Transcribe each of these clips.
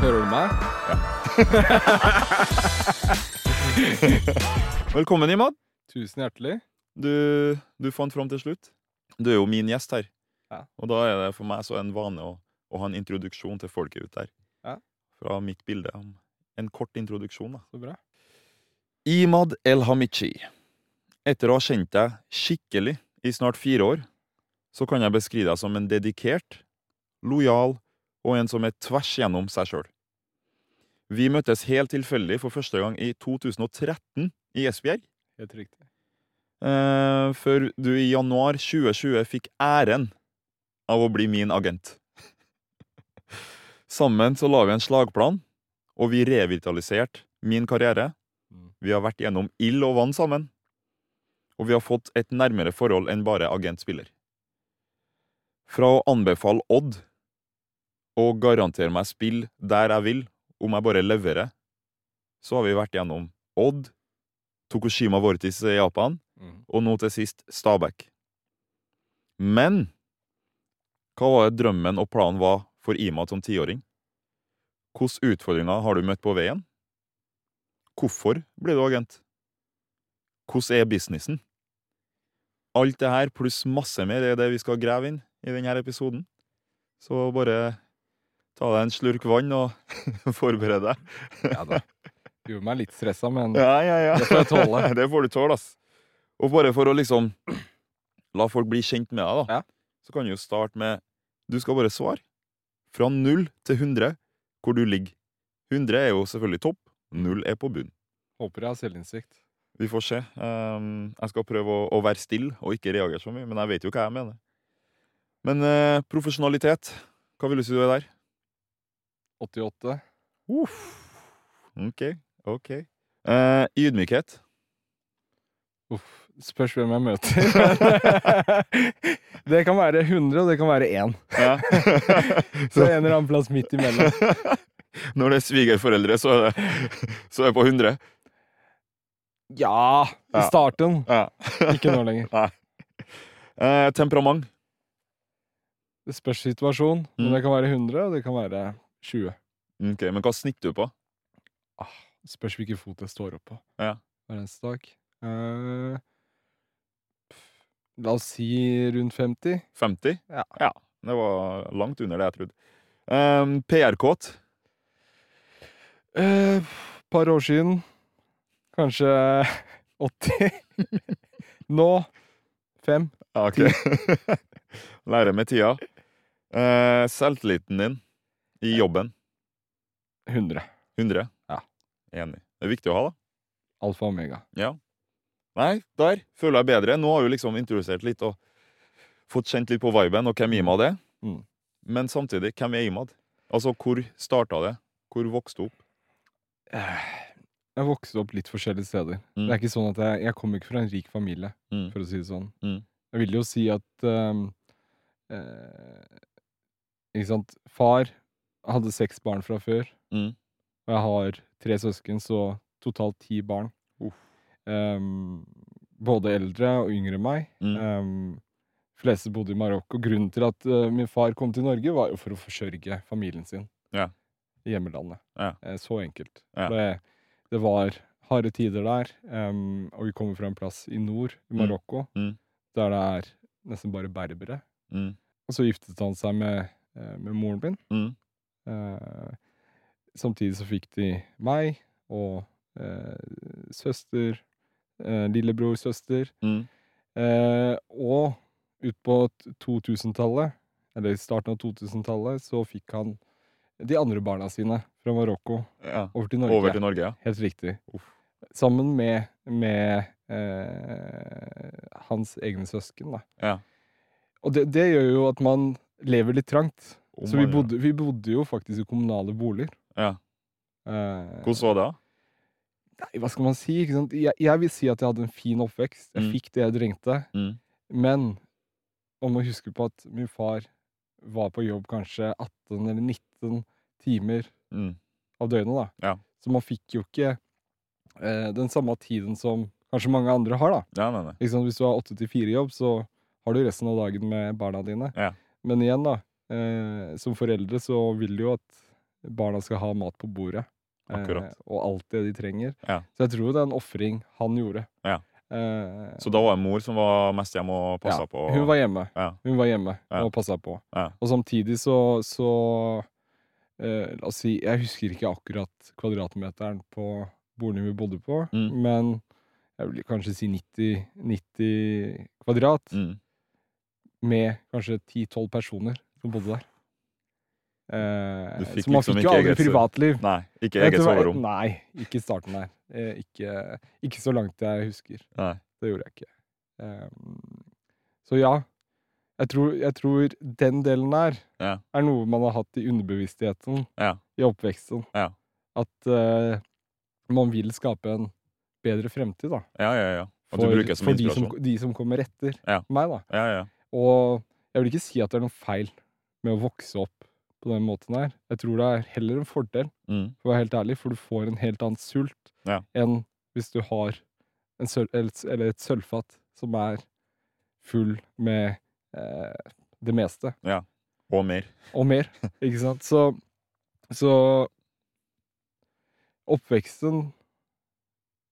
Hører du meg? Ja. Velkommen, Imad. Tusen hjertelig. Du, du fant fram til slutt. Du er jo min gjest her. Ja. Og da er det for meg så en vane å, å ha en introduksjon til folket ute der. Ja. Fra mitt bilde. En kort introduksjon, da. Så bra. Imad El Hamichi. Etter å ha kjent deg skikkelig i snart fire år, så kan jeg beskrive deg som en dedikert, lojal og en som er tvers gjennom seg sjøl. Vi møttes helt tilfeldig for første gang i 2013 i Esbjerg. Helt riktig. Uh, før du i januar 2020 fikk æren av å bli min agent. Sammen så la vi en slagplan, og vi revitaliserte min karriere. Mm. Vi har vært gjennom ild og vann sammen. Og vi har fått et nærmere forhold enn bare agent-spiller. Fra å anbefale Odd og garantere meg spill der jeg vil, om jeg bare leverer, så har vi vært gjennom Odd, Tokushima Vortis i Japan, Mm. og nå til sist Stabæk. Men hva var det drømmen og planen var for Imad som tiåring? Hvilke utfordringer har du møtt på veien? Hvorfor ble du agent? Hvordan er businessen? Alt det her pluss masse mer er det vi skal grave inn i denne episoden. Så bare ta deg en slurk vann og forbered deg. Ja da. Gjorde meg litt stressa, men Ja, ja, ja. Det får jeg tåle. det får du tåle, ass. Og bare for å liksom la folk bli kjent med deg, da, Ja. så kan du jo starte med Du skal bare svare. Fra null til 100 hvor du ligger. 100 er jo selvfølgelig topp, null er på bunn. håper jeg har selvinnsikt. Vi får se. Um, jeg skal prøve å, å være stille og ikke reagere så mye, men jeg vet jo hva jeg mener. Men eh, profesjonalitet, hva vil du si du er der? 88. Uff. Ok, ok. Uh, ydmykhet. Uff. Spørs hvem jeg møter. det kan være 100, og det kan være 1. Ja. Så en eller annen plass midt imellom. Når det er svigerforeldre, så er det, så er det på 100. Ja! I starten. Ja. Ikke nå lenger. Eh, temperament. Det spørs situasjon. Men Mm. det kan være 100, og det kan være 20. Ok, Men hva snitter du på? Ah, spørs hvilken fot jeg står opp på Ja. hver eneste dag. Eh, la oss si rundt 50. 50? Ja. Det var langt under det jeg trodde. Um, PR-kåt. Et par år siden. Kanskje 80. Nå 5. Ja, ok. Lære med tida. Uh, selvtilliten din i jobben. 100. 100? Ja. Enig. Det er viktig å ha, da. Alfa og omega. Ja. Nei, der føler jeg bedre. Nå har vi liksom introdusert litt og fått kjent litt på viben og hvem Imad er. Mm. Men samtidig, hvem er Imad? Altså, hvor starta det? Hvor vokste du opp? Jeg vokste opp litt forskjellige steder. Mm. Det er ikke sånn at jeg, jeg kommer ikke fra en rik familie, Mm. for å si det sånn. Mm. Jeg vil jo si at um, eh, Ikke sant. Far hadde seks barn fra før. Mm. Og jeg har tre søsken, så totalt ti barn. Uh. Um, både eldre og yngre enn meg. Mm. Um, fleste bodde i Marokko. Grunnen til at uh, min far kom til Norge, var jo for å forsørge familien sin Ja. i hjemmelandet. Ja. Uh, så enkelt. Ja. Det, det var harde tider der, um, og vi kommer fra en plass i nord, i Mm. Marokko, Mm. der det er nesten bare berbere. Mm. Og så giftet han seg med eh, med moren min. Eh, samtidig så fikk de meg og eh, søster, eh, lillebror, søster. Mm. Eh, og utpå 2000-tallet, eller i starten av 2000-tallet, så fikk han de andre barna sine fra Marokko Ja. over til Norge. Over til Norge, ja. Helt riktig. Uff. Sammen med, med eh, hans egne søsken, da. Ja. Og det, det gjør jo at man lever litt trangt. Om Så vi bodde, vi bodde jo faktisk i kommunale boliger. Ja. Eh, Hvordan var det? da? Nei, hva skal man si? Jeg, jeg vil si at jeg hadde en fin oppvekst. Jeg Mm. fikk det jeg trengte. Mm. Men man må huske på at min far var på jobb kanskje 18 eller 19 timer Mm. av døgnet. da. Ja. Så man fikk jo ikke eh, den samme tiden som kanskje mange andre har. da. Ja, nei, nei. Hvis du har 8-4-jobb, så har du resten av dagen med barna dine. Ja. Men igjen, da. Eh, som foreldre så vil du jo at barna skal ha mat på bordet. eh, og alt det de trenger. Ja. Så jeg tror det er en ofring han gjorde. Ja. Eh, Så da var det mor som var mest hjemme og passa ja, på? Hun var hjemme. Hun var hjemme og passa på. Og samtidig så, så eh, La oss si Jeg husker ikke akkurat kvadratmeteren på boligen vi bodde på, Mm. men jeg vil kanskje si 90, 90 kvadrat, Mm. med kanskje 10-12 personer som bodde der. Eh, så man liksom fikk jo aldri privatliv. Nei, ikke eget soverom. Nei, ikke i starten der. Eh, ikke, ikke så langt jeg husker. Nei. Det gjorde jeg ikke. Ehm, så ja. Jeg tror, jeg tror den delen der Ja. er noe man har hatt i underbevisstheten Ja. i oppveksten. Ja. At uh, man vil skape en bedre fremtid, da. Ja, ja, ja. Og For, for de, som, de som kommer etter meg, da. Ja, ja. Og jeg vil ikke si at det er noe feil med å vokse opp på den måten her. Jeg tror det er heller en fordel, Mm. for å være helt ærlig, for du får en helt annen sult Ja. enn hvis du har en sølv, eller et- sølvfat som er full med eh, det meste. Ja. Og mer. Og mer, ikke sant? Så, så oppveksten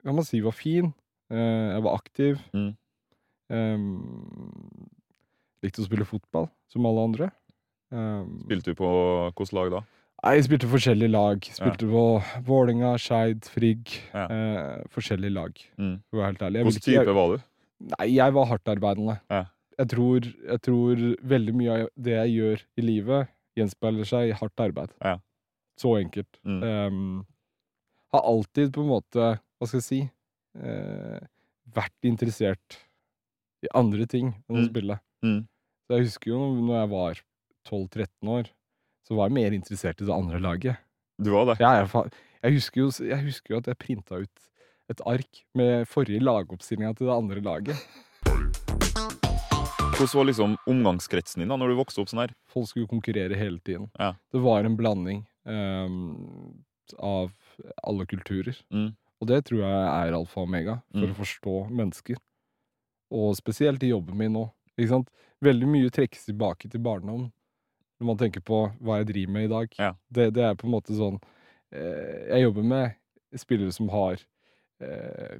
kan man si var fin. Eh, jeg var aktiv. Mm. Em, likte å spille fotball, som alle andre. Um, Spilte du på hvilket lag da? Nei, jeg spilte forskjellige lag. Spilte på Vålinga, Skeid, Frigg. Ja. Eh, forskjellige lag, Mm. for å være helt ærlig. Hvilken type jeg- var du? Nei, jeg var hardtarbeidende. Ja. Jeg, tror, jeg tror veldig mye av det jeg gjør i livet, gjenspeiler seg i hardt arbeid. Ja. Så enkelt. Mm. Um, har alltid på en måte, hva skal jeg si, eh, vært interessert i andre ting enn å Mm. spille. Mm. Så jeg husker jo når jeg var 12-13 år, så var jeg mer interessert i det andre laget. Du var det? Ja, jeg, jeg, husker jo, jeg husker jo at jeg printa ut et ark med forrige lagoppstillinga til det andre laget. Hvordan var liksom omgangskretsen din da når du vokste opp sånn her? Folk skulle konkurrere hele tiden. Ja. Det var en blanding um, av alle kulturer. Mm. Og det tror jeg er alfa og omega for Mm. å forstå mennesker. Og spesielt i jobben min nå. Veldig mye trekkes tilbake til barndom når man tenker på hva jeg driver med i dag. Ja. Det, det er på en måte sånn eh, Jeg jobber med spillere som har eh,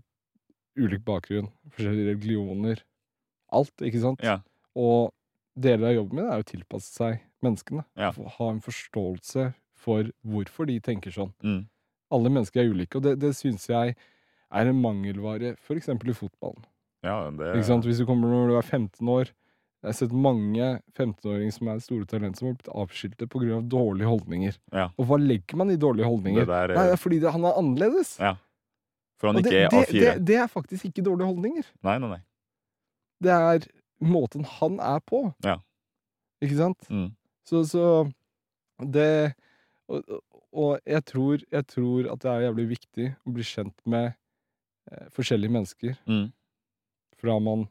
ulik bakgrunn, forskjellige religioner. Alt, ikke sant? Ja. Og deler av jobben min er å tilpasse seg menneskene. Ja. Ha en forståelse for hvorfor de tenker sånn. Mm. Alle mennesker er ulike, og det, det syns jeg er en mangelvare, f.eks. i fotballen. Ja, det? Hvis du kommer når du er 15 år Jeg har sett mange 15-åringer som er store talenter, som har blitt avskiltet pga. dårlige holdninger. Ja. Og hva legger man i dårlige holdninger? Det der, Nei, det er- er fordi det, han er annerledes. Ja. For han Og ikke er A4. det, det er faktisk ikke dårlige holdninger. Nei, nei, nei. Det er måten han er på. Ja. Ikke sant? Mm. Så, så det og, og jeg, tror, jeg tror at det er jævlig viktig å bli kjent med eh, forskjellige mennesker Mm. fra man eh,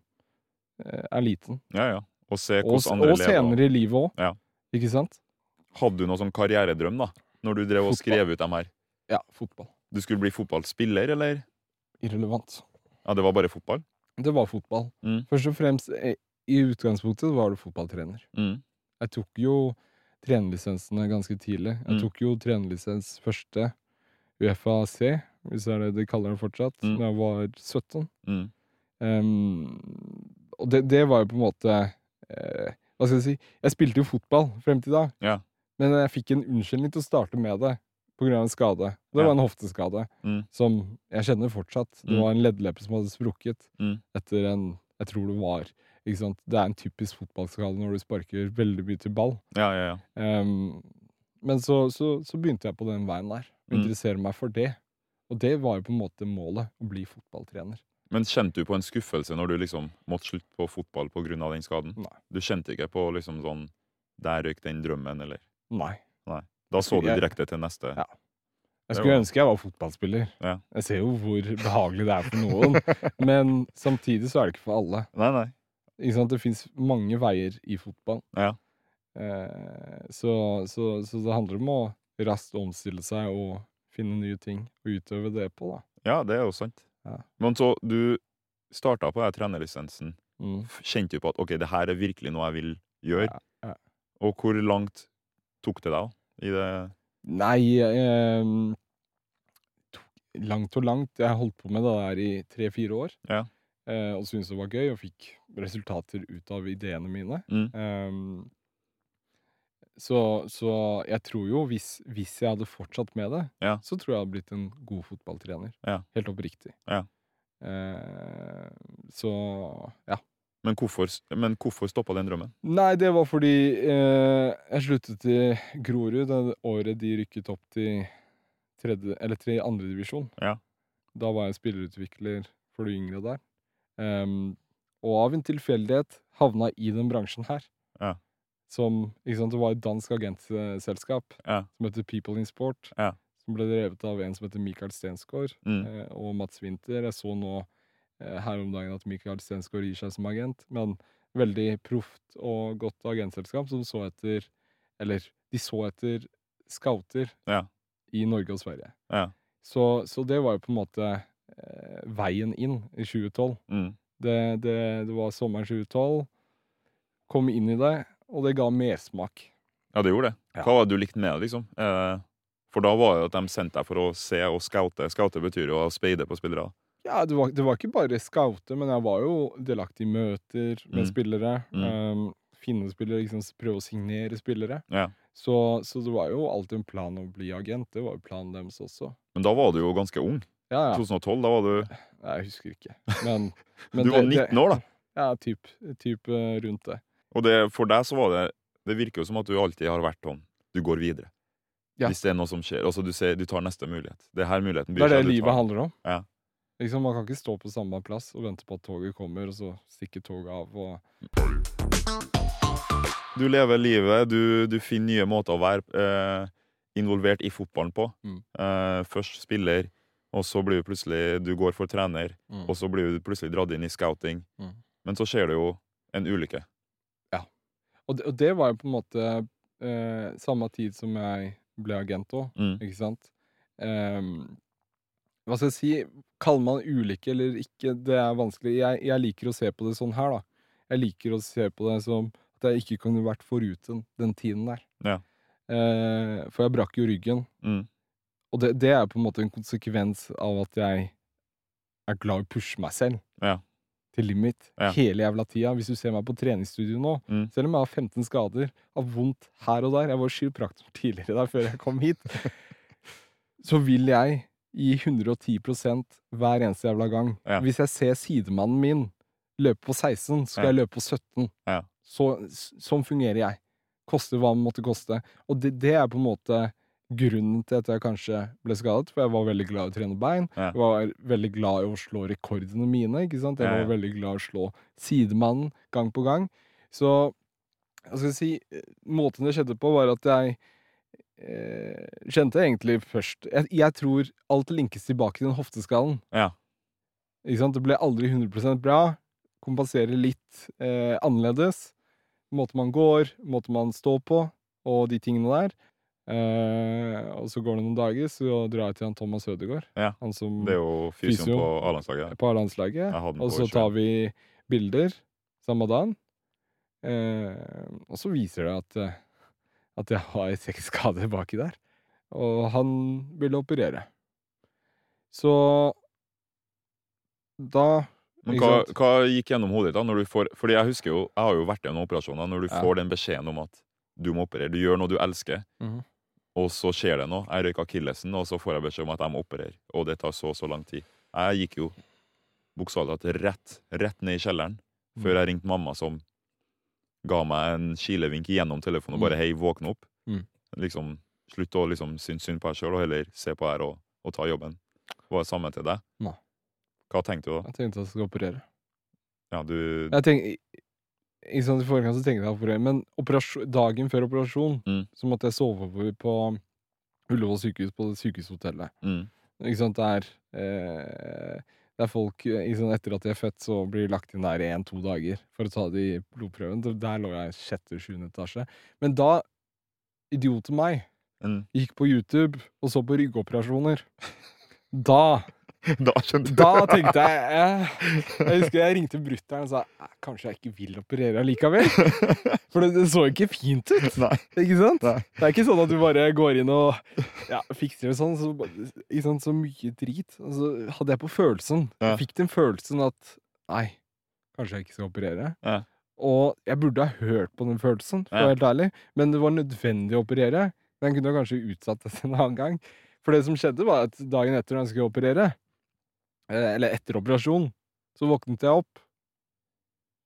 er liten. Ja, ja. Og se hvordan andre og senere i livet òg. Ja. Ikke sant? Hadde du noen sånn karrieredrøm da? Når du drev og Fotball. skrev ut dem her? Ja, fotball. Du skulle bli fotballspiller, eller? Irrelevant. Ja, det var bare fotball? Det var fotball. Mm. Først og fremst, eh, i utgangspunktet var du fotballtrener. Mm. Jeg tok jo trenerlisensene ganske tidlig. Jeg Mm. tok jo trenerlisens første UFAC, hvis det er det de kaller det fortsatt, Mm. da jeg var 17. Mm. Em, og det, det var jo på en måte eh, Hva skal jeg si? Jeg spilte jo fotball frem til da, Ja. men jeg fikk en unnskyldning til å starte med det pga. en skade. Det var en hofteskade Mm. som jeg kjenner fortsatt. Det Mm. var en leddleppe som hadde sprukket Mm. etter en Jeg tror det var? Det er en typisk fotballskade når du sparker veldig mye til ball. Ja, ja, ja. Um, men så, så, så begynte jeg på den veien der. Mm. interessere meg for det. Og det var jo på en måte målet. Å bli fotballtrener. Men kjente du på en skuffelse når du liksom måtte slutte på fotball pga. den skaden? Nei. Du kjente ikke på liksom sånn Der røyk den drømmen, eller? Nei. Nei. Da så du direkte til neste? Ja. Jeg skulle ønske jeg var fotballspiller. Ja. Jeg ser jo hvor behagelig det er for noen. Men samtidig så er det ikke for alle. Nei, nei. Ikke sant? Det fins mange veier i fotball. Ja. Eh, så, så, så det handler om å raskt omstille seg og finne nye ting å utøve det på, da. Ja, det er jo sant. Ja. Men så, du starta på den trenerlisensen. Mm. Kjente du på at ok, det her er virkelig noe jeg vil gjøre? Ja, ja. Og hvor langt tok det deg da? I det Nei eh, Langt og langt. Jeg holdt på med det der i tre-fire år. Ja. Eh, og syntes det var gøy, og fikk resultater ut av ideene mine. Mm. Ehm, så, så jeg tror jo, hvis, hvis jeg hadde fortsatt med det, Ja. så tror jeg jeg hadde blitt en god fotballtrener. Ja. Helt oppriktig. Ja. Eh, så ja. Men hvorfor, men hvorfor stoppa den drømmen? Nei, det var fordi eh, jeg sluttet i Grorud det året de rykket opp til tredje, eller til andredivisjon. Ja. Da var jeg spillerutvikler for de yngre der. Ehm, og av en tilfeldighet havna i den bransjen her. Ja. Som, sant, Det var et dansk agentselskap Ja. som heter People in Sport. Ja. Som ble drevet av en som heter Michael Stensgaard Mm. eh, og Mats Winther. Jeg så nå eh, her om dagen at Michael Stensgaard gir seg som agent. Men veldig proft og godt agentselskap som så etter Eller de så etter scouter Ja. i Norge og Sverige. Ja. Så, så det var jo på en måte eh, veien inn i 2012. Mm. Det, det, det var sommeren 2012. Kom inn i det, og det ga mersmak. Ja, det gjorde det. Hva var det du likte med det, liksom? Eh, for da var det at de sendte deg for å se og scoute. Scoute betyr jo å speide på spillere. Ja, det var, det var ikke bare scoute, men jeg var jo delaktig i møter med Mm. spillere. Mm. ehm, finne spillere, liksom prøve å signere spillere. Ja. Så, så det var jo alltid en plan å bli agent. Det var jo planen deres også. Men da var du jo ganske ung. Ja, ja. 2012, da var du Nei, Jeg husker ikke. Men, men Du var 19 år, da. Ja, typ, typ eh, rundt det. Og det, for deg så var det Det virker jo som at du alltid har vært sånn Du går videre. Ja. Hvis det er noe som skjer. Altså du, ser, du tar neste mulighet. Det er her muligheten Det er det livet handler om. Ja. Liksom, man kan ikke stå på samme plass og vente på at toget kommer, og så stikker toget av. Og... Du lever livet, du, du finner nye måter å være eh, involvert i fotballen på. Mm. Eh, først spiller, og så blir du plutselig Du går for trener, Mm. og så blir du plutselig dratt inn i scouting. Mm. Men så skjer det jo en ulykke. Og, det, og det var jo på en måte eh, samme tid som jeg ble agent òg, Mm. ikke sant? Um, hva skal jeg si? Kaller man ulike ulykke eller ikke, det er vanskelig. Jeg, jeg liker å se på det sånn her, da. Jeg liker å se på det som at jeg ikke kunne vært foruten den tiden der. Ja. Eh, for jeg brakk jo ryggen. Mm. Og det, det er på en måte en konsekvens av at jeg er glad i å pushe meg selv Ja. Til limit Ja. hele jævla tida. Hvis du ser meg på treningsstudio nå, Mm. selv om jeg har 15 skader, har vondt her og der Jeg var kiropraktor tidligere der før jeg kom hit. så vil jeg gi 110 hver eneste jævla gang. Ja. Hvis jeg ser sidemannen min løpe på 16, så skal Ja. jeg løpe på 17. Ja. Så, sånn fungerer jeg. Koste hva det måtte koste. Og det, det er på en måte grunnen til at jeg kanskje ble skadet, for jeg var veldig glad i å trene bein. Ja. Jeg var veldig glad i å slå rekordene mine, ikke sant? Jeg Ja, ja. var veldig glad i å slå sidemannen gang på gang. Så hva skal jeg si, måten det skjedde på var at jeg eh, kjente egentlig først jeg, jeg tror alt linkes tilbake til den hofteskallen. Ja. Ikke sant? Det ble aldri 100% bra. Kompensere litt eh, annerledes. Måte man går, måte man står på, og de tingene der. Eh, og så går det noen dager, så drar jeg til han Thomas Ødegaard. Ja, Han som Det er jo fysioen Fysio. på A-landslaget. på A-landslaget. Og så tar vi bilder samme dagen. Uh, og så viser det at, eh, at jeg har seks skader baki der. Og han ville operere. Så da Men hva, hva gikk gjennom hodet ditt da? Når du får, fordi jeg husker jo, jeg har jo vært gjennom operasjoner. Når du Ja. får den beskjeden om at du må operere, du gjør noe du elsker, Mhm. Og så skjer det noe. Jeg røyker akillesen, og så får jeg beskjed om at jeg må operere. Og det tar så og så lang tid. Jeg gikk jo bokstavelig talt rett, rett ned i kjelleren Mm. før jeg ringte mamma, som ga meg en kilevink gjennom telefonen og bare 'hei, våkne opp'. Mm. Liksom, Slutt å liksom synes synd på deg sjøl, og heller se på her og, og ta jobben. Var det samme til deg? Nei. Hva tenkte du da? Jeg tenkte at jeg skulle operere. Ja, du Jeg tenk, ikke sant, I forkant så tenkte jeg på det, men dagen før operasjon Mm. så måtte jeg sove over på Ullevål sykehus, på sykehushotellet. mm, Ikke sant, det er eh, Det er folk sant, Etter at de er født, så blir de lagt inn der i én-to dager for å ta de blodprøven. Der lå jeg i sjette-sjuende etasje. Men da, idioten meg, mm. gikk på YouTube og så på ryggoperasjoner. Da Da skjønte du. Da tenkte jeg eh, Jeg husker jeg ringte brutter'n og sa "Eh, kanskje jeg ikke vil operere allikevel. For det, det så ikke fint ut. Nei. Ikke sant? Nei. Det er ikke sånn at du bare går inn og ja, fikser det sånn. Så, ikke sant, så mye drit. Og så hadde jeg på følelsen. Ja. Jeg fikk den følelsen at nei, kanskje jeg ikke skal operere. Ja. Og jeg burde ha hørt på den følelsen, for å være helt ærlig. Men det var nødvendig å operere. Den kunne kanskje utsatt det til en annen gang. For det som skjedde, var at dagen etter når jeg skulle operere, eller etter operasjon, så våknet jeg opp.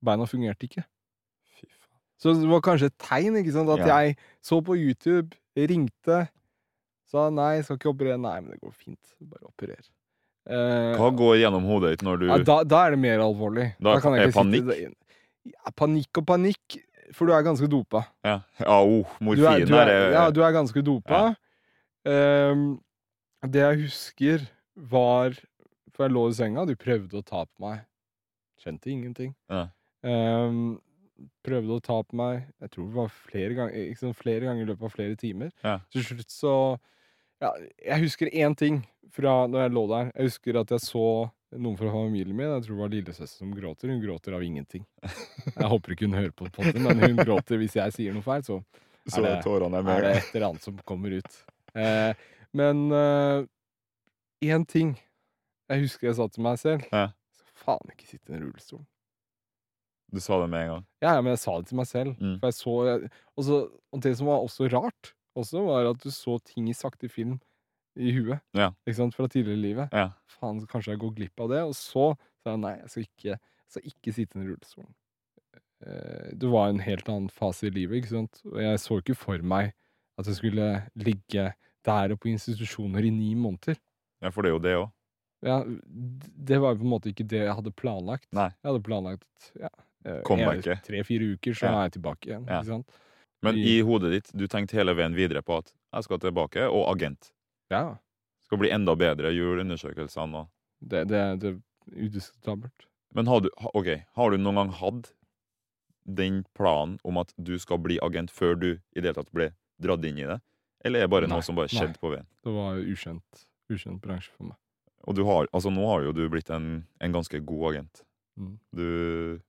Beina fungerte ikke. Fy faen. Så det var kanskje et tegn, ikke sant? At Ja. jeg så på YouTube, ringte, sa nei, skal ikke operere. Nei, men det går fint. Bare operer. Eh, Hva går gjennom hodet ditt når du ja, da, da er det mer alvorlig. Da kan er panikk? ja, panikk og panikk, for du er ganske dopa. Ja, ja oh, morfin er, du er, er ja, du er ganske dopa. Ehm, det jeg husker, var For jeg lå i senga, de prøvde å ta på meg. Kjente ingenting. Ja. Um, prøvde å ta på meg Jeg tror det var flere ganger, ikke sant, flere ganger i løpet av flere timer. Ja. Til slutt så ja, Jeg husker én ting fra når jeg lå der. Jeg husker at jeg så noen fra familien min. Jeg tror det var lillesøster som gråter. Hun gråter av ingenting. Jeg håper ikke hun hører på potten, men hun gråter hvis jeg sier noe feil. Så Så er det- er det et eller annet som kommer ut. Eh, men én ting jeg husker jeg sa til meg selv. Ja. Skal faen ikke sitte i en rullestol. Du sa det med en gang. Ja, ja, men jeg sa det til meg selv. Mm. For jeg så jeg, og, så, og det som var også rart, også var at du så ting i sakte film i huet. Ja. Ikke sant? Fra tidligere i livet. Ja. Faen, så kanskje jeg går glipp av det. Og så sa jeg nei, jeg skal ikke, jeg skal ikke sitte i en rullestol. Eh, Det var en helt annen fase i livet, ikke sant. Og jeg så ikke for meg at jeg skulle ligge der og på institusjoner i ni måneder. ja, for det er jo det òg. Ja, det var på en måte ikke det jeg hadde planlagt. Nei. Jeg hadde planlagt ja, eh, tre-fire uker, så Ja. er jeg tilbake igjen. Ja. Ikke sant? Men I- hodet ditt, du tenkte hele veien videre på at jeg skal tilbake, og agent. Ja. Skal bli enda bedre, gjøre undersøkelsene og Det, det, det er udiskutabelt. Men har du, okay, har du noen gang hatt den planen om at du skal bli agent før du i det hele tatt ble dratt inn i det? Eller er det bare Nei, noe som bare nei. skjedde på veien? Det var ukjent, ukjent bransje for meg. Og du har, altså nå har jo du blitt en, en ganske god agent. Mm. Du,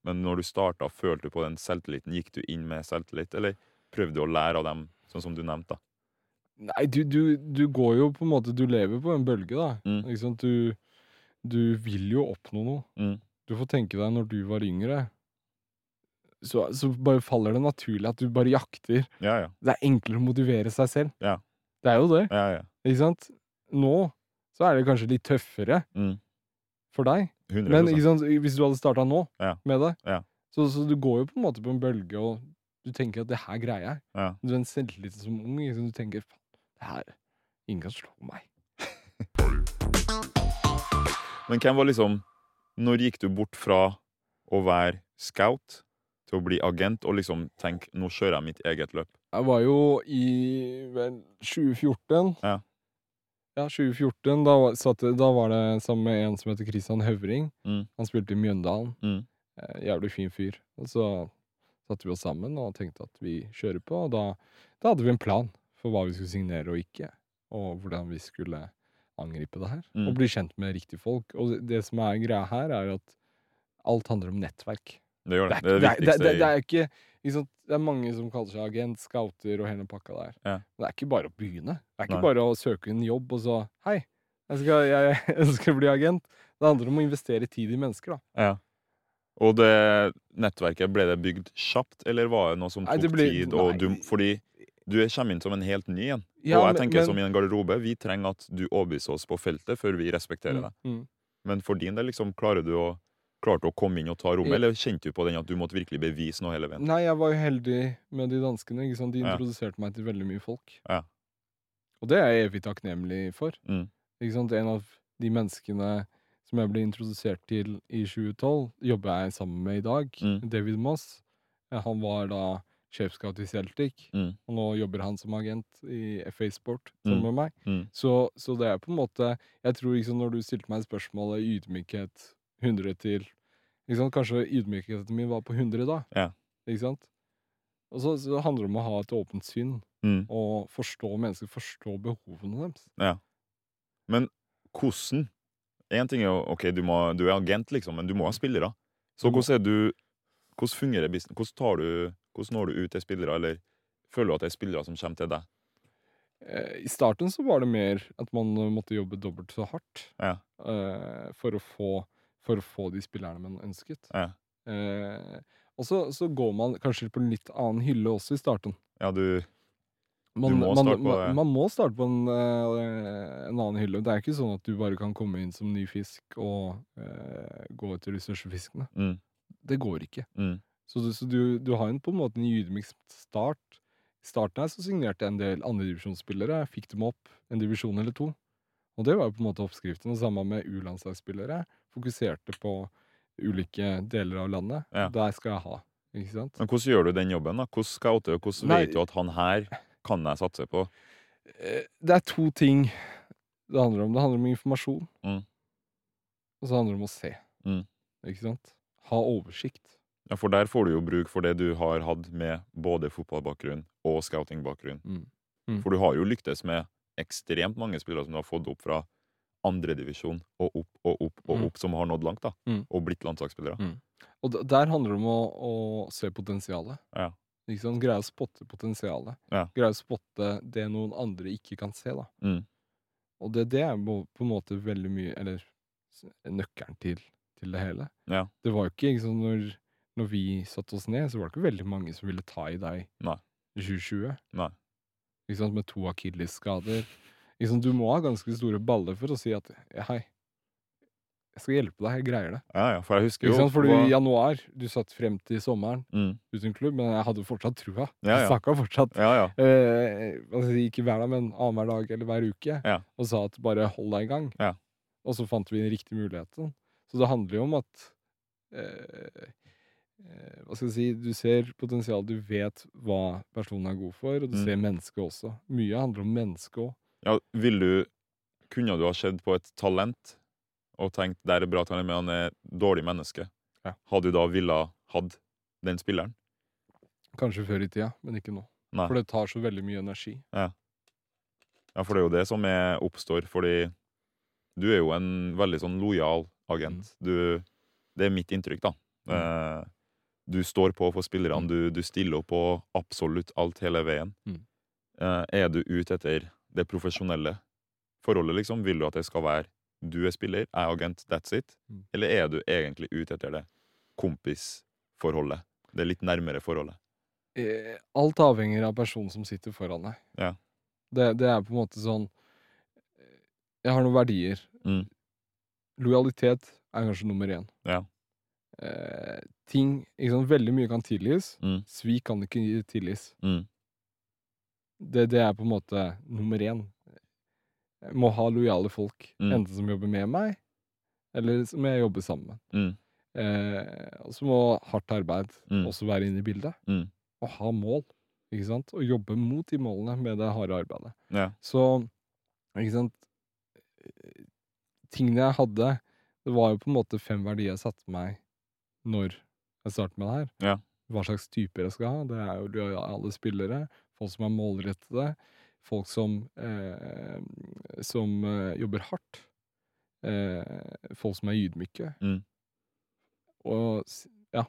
men når du starta, følte du på den selvtilliten? Gikk du inn med selvtillit, eller prøvde du å lære av dem, sånn som du nevnte? da? Nei, du, du, du går jo på en måte Du lever på en bølge, da. Mm. Ikke sant? Du, du vil jo oppnå noe. Mm. Du får tenke deg når du var yngre, så, så bare faller det naturlig at du bare jakter. Ja, ja. Det er enklere å motivere seg selv. Ja. Det er jo det. ja, ja. Ikke sant? Nå så er det kanskje litt tøffere Mm. for deg. 100 Men ikke sant, hvis du hadde starta nå Ja. med det, Ja. så, så du går jo på en måte på en bølge, og du tenker at det her greier jeg. Ja. Du har en selvtillit som ung. Sant? Du tenker faen, det her Ingen kan slå meg. Men hvem var liksom Når gikk du bort fra å være scout til å bli agent og liksom tenke nå kjører jeg mitt eget løp? Jeg var jo i vel 2014. Ja. Ja, 2014. Da, satt, da var det sammen med en som heter Christian Høvring. Mm. Han spilte i Mjøndalen. Mm. Eh, jævlig fin fyr. Og så satte vi oss sammen og tenkte at vi kjører på. Og da, da hadde vi en plan for hva vi skulle signere og ikke. Og hvordan vi skulle angripe det her. Mm. Og bli kjent med riktige folk. Og det, som er greia her, er at alt handler om nettverk. Det gjør det. Det er, Det ikke- det det, det, det, er ikke ikke sant? Det er mange som kaller seg agent, scouter og hele pakka der. Ja. Men det er ikke bare å begynne. Det er ikke Nei. bare å søke en jobb og så Hei, jeg skal, jeg, jeg skal bli agent. Det handler om å investere tid i mennesker. da. Ja. Og det nettverket, ble det bygd kjapt, eller var det noe som tok nei, ble- tid? Du, fordi du er- kommer inn som en helt ny en. Ja, og jeg tenker men- som i en garderobe, vi trenger at du overbeviser oss på feltet før vi respekterer deg. Mm, mm. Men for din del, liksom, klarer du å klarte å komme inn og ta rommet, eller kjente du på den at du måtte virkelig bevise noe hele veien? Nei, jeg var jo heldig med de danskene. ikke sant? De introduserte meg til veldig mye folk. Ja. Og det er jeg evig takknemlig for. Mm. Ikke sant? En av de menneskene som jeg ble introdusert til i 2012, jobber jeg sammen med i dag. Mm. David Moss. Han var da sjefscout i Celtic, Mm. og nå jobber han som agent i FA Sport sammen Mm. med meg. Mm. Så, så det er på en måte Jeg tror liksom når du stilte meg spørsmålet ydmykhet 100 til? Kanskje ydmykheten min var på 100 da. Ja. Ikke sant? Og så, så handler det om å ha et åpent syn Mm. og forstå mennesker, forstå behovene deres. Ja. Men hvordan Én ting er jo OK, du, må, du er agent, liksom, men du må ha spillere. Så hvordan er du Hvordan fungerer business? Hvordan, tar du, hvordan når du ut til spillere, eller føler du at det er spillere som kommer til deg? Eh, I starten så var det mer at man måtte jobbe dobbelt så hardt Ja. uh, for, å få, for å få de spillerne man ønsket. Ja. Eh, og så, så går man kanskje på en litt annen hylle også i starten. Ja, du Man, må man, starte på man, man må starte på en, eh, en annen hylle. Det er ikke sånn at du bare kan komme inn som ny fisk og eh, gå etter de største fiskene. mm, Det går ikke. mm, Så, du, så du, du har en, på en måte en ydmyk start. I starten her så signerte jeg en del andredivisjonsspillere. Fikk dem opp en divisjon eller to. Og det var jo på en måte oppskriften. Og sammen med U-landslagsspillere. Fokuserte på ulike deler av landet. Ja. Der skal jeg ha. Ikke sant? Men hvordan gjør du den jobben? da? Hvordan scouter du? Hvordan Nei. vet du at han her kan jeg satse på? Eh, Det er to ting det handler om. Det handler om informasjon. Mm. Og så handler det om å se. Mm. Ikke sant? Ha oversikt. Ja, For der får du jo bruk for det du har hatt med både fotballbakgrunn og scoutingbakgrunn. Mm. Mm. For du har jo lyktes med ekstremt mange spillere som du har fått opp fra andredivisjon og opp og opp og Mm. opp, som har nådd langt, da. Mm. Og blitt landslagsspillere. Mm. Og der handler det om å, å se potensialet. Ja. Ikke sant? Greie å spotte potensialet. Ja. Greie å spotte det noen andre ikke kan se. da. Mm. Og det, det er på en måte veldig mye Eller nøkkelen til, til det hele. Ja. Det var jo ikke, ikke sant, når, når vi satte oss ned, så var det ikke veldig mange som ville ta i deg i 2020. Nei. Ikke sant? Med to akillesskader. Sant? Du må ha ganske store baller for å si at hei, jeg skal hjelpe deg, jeg greier det. Ja, ja, for jeg husker jo? For i januar, du satt frem til sommeren mm. uten klubb, men jeg hadde fortsatt trua. Ja. Jeg snakka fortsatt Ja, ja. eh, si, ikke hver dag, men annenhver dag eller hver uke, Ja. og sa at bare hold deg i gang. Ja. Og så fant vi den riktige muligheten. Så det handler jo om at eh, eh, Hva skal jeg si Du ser potensial, du vet hva personen er god for, og du Mm. ser mennesket også. Mye handler om mennesket òg. Ja vil du Kunne du ha sett på et talent og tenkt der er bra talent, men han er dårlig menneske? Ja. Hadde du da ville hatt den spilleren? Kanskje før i tida, men ikke nå. Nei. For det tar så veldig mye energi. Ja, for det er jo det som er, oppstår, fordi du er jo en veldig sånn lojal agent. Du, det er mitt inntrykk, da. Eh, du står på for spillerne, Mm. du, du stiller opp på absolutt alt hele veien. Mm. Eh, er du ute etter det profesjonelle forholdet, liksom? Vil du at det skal være du er spiller, jeg er agent, that's it? Mm. Eller er du egentlig ute etter det kompisforholdet? Det litt nærmere forholdet? Eh, alt avhenger av personen som sitter foran deg. Ja. Det, det er på en måte sånn eh, Jeg har noen verdier. Mm. Lojalitet er kanskje nummer én. Ja. Eh, ting ikke sant? Veldig mye kan tilgis. Mm. Svik kan ikke tilgis. Mm. Det, det er på en måte nummer én. Jeg må ha lojale folk. Mm. Enten som jobber med meg, eller som jeg jobber sammen med. Mm. Eh, og så må hardt arbeid Mm. også være inne i bildet. Mm. Og ha mål. Ikke sant? Og jobbe mot de målene med det harde arbeidet. Ja. Så ikke sant Tingene jeg hadde, det var jo på en måte fem verdier jeg satte meg når jeg startet med det her. Ja. Hva slags typer jeg skal ha. Det er jo alle spillere. Folk som er målrettede. Folk som, eh, som eh, jobber hardt. Eh, folk som er ydmyke. Mm. Og ja,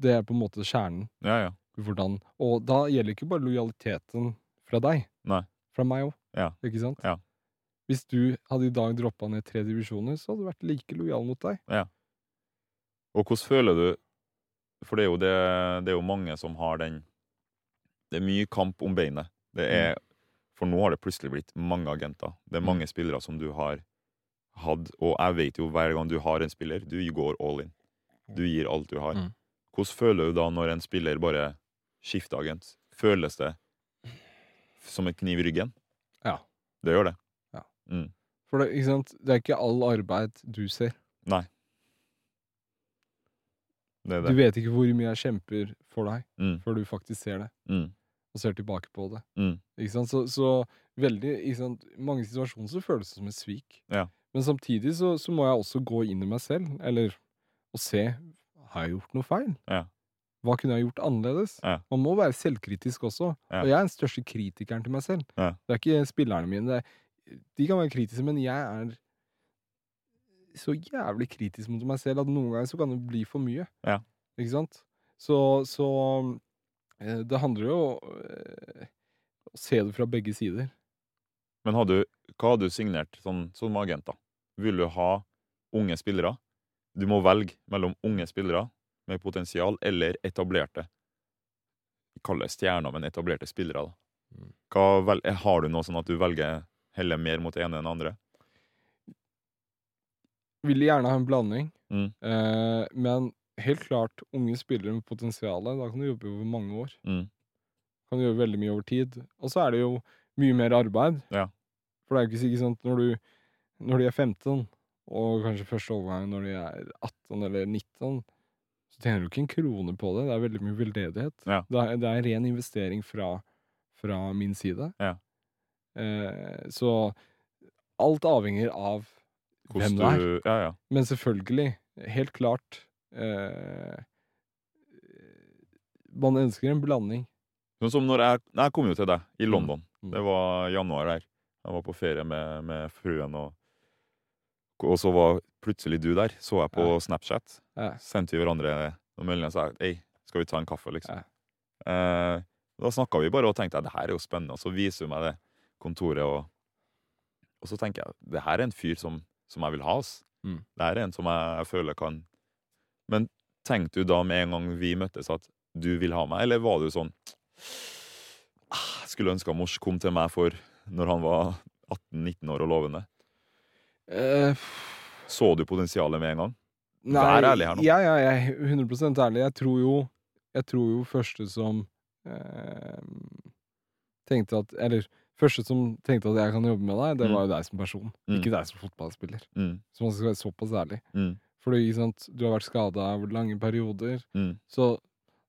det er på en måte kjernen. Ja, ja. Hvordan Og da gjelder ikke bare lojaliteten fra deg. Nei. Fra meg òg. Ja. Ikke sant? Ja. Hvis du hadde i dag droppa ned tre divisjoner, så hadde du vært like lojal mot deg. Ja. Og hvordan føler du For det er jo, det, det er jo mange som har den Det er mye kamp om beinet. Det er, For nå har det plutselig blitt mange agenter. Det er Mm. mange spillere som du har hatt, og jeg vet jo hver gang du har en spiller, du går all in. Du gir alt du har. Mm. Hvordan føler du da når en spiller bare skifter agent? Føles det som en kniv i ryggen? Ja. Det gjør det. For det, ikke sant? det er ikke all arbeid du ser. Nei. Det det. Du vet ikke hvor mye jeg kjemper for deg, Mm, før du faktisk ser det, mm, og ser tilbake på det. mm. Så, så veldig, ikke sant? Mange situasjoner så føles det som et svik. Ja. Men samtidig så, så må jeg også gå inn i meg selv, eller og se Har jeg gjort noe feil? Ja. Hva kunne jeg gjort annerledes? Ja. Man må være selvkritisk også. Og jeg er den største kritikeren til meg selv. Ja. Det er ikke spillerne mine. Det er, de kan være kritiske, men jeg er så jævlig kritisk mot meg selv at noen ganger så kan det bli for mye. Ja. Ikke sant? Så, så eh, det handler jo om eh, å se det fra begge sider. Men har du, hva har du signert sånn, som agent, da? Vil du ha unge spillere? Du må velge mellom unge spillere med potensial eller etablerte. Vi kaller det stjerner, men etablerte spillere. da. Mm. Hva har du noe sånn at du velger heller mer mot ene enn det andre? Ville gjerne ha en blanding, Mm. eh, men helt klart unge spillere med potensial. Da kan du jobbe over mange år. Mm. Kan du gjøre veldig mye over tid. Og så er det jo mye mer arbeid. Ja. For det er jo ikke sikkert sånn når, du, når de er 15, og kanskje første overgang når de er 18 eller 19, så tjener du ikke en krone på det. Det er veldig mye veldedighet. Ja. Det, er, det er en ren investering fra, fra min side. Ja. Eh, så alt avhenger av hvem det er. Ja, ja. Men selvfølgelig, helt klart eh, Man ønsker en blanding. Sånn som når jeg, jeg kom jo til deg i London. Mm. Det var januar her. Jeg var på ferie med, med fruen, og, og så var plutselig du der. Så jeg på Ja. Snapchat. Ja. Sendte vi hverandre noen meldinger og sa Hei, skal vi ta en kaffe, liksom. Eh, da snakka vi bare og tenkte at det her er jo spennende. Og så viser hun meg det kontoret, og, og så tenker jeg det her er en fyr som, som jeg vil ha. ass. Mm. Det her er en som jeg, jeg føler kan Men tenkte du da med en gang vi møttes, at du vil ha meg, eller var du sånn ah, Jeg skulle ønske Mors kom til meg for når han var 18-19 år og lovende. Uh, Så du potensialet med en gang? Nei, Vær ærlig her nå. Ja, ja, jeg er 100% ærlig. Jeg tror jo Jeg tror jo første som eh, tenkte at Eller første som tenkte at jeg kan jobbe med deg, det Mm. var jo deg som person. Mm. Ikke deg som fotballspiller. Mm, Så man skal være såpass ærlig. mm, Fordi sant, du har vært skada over lange perioder. mm. Så,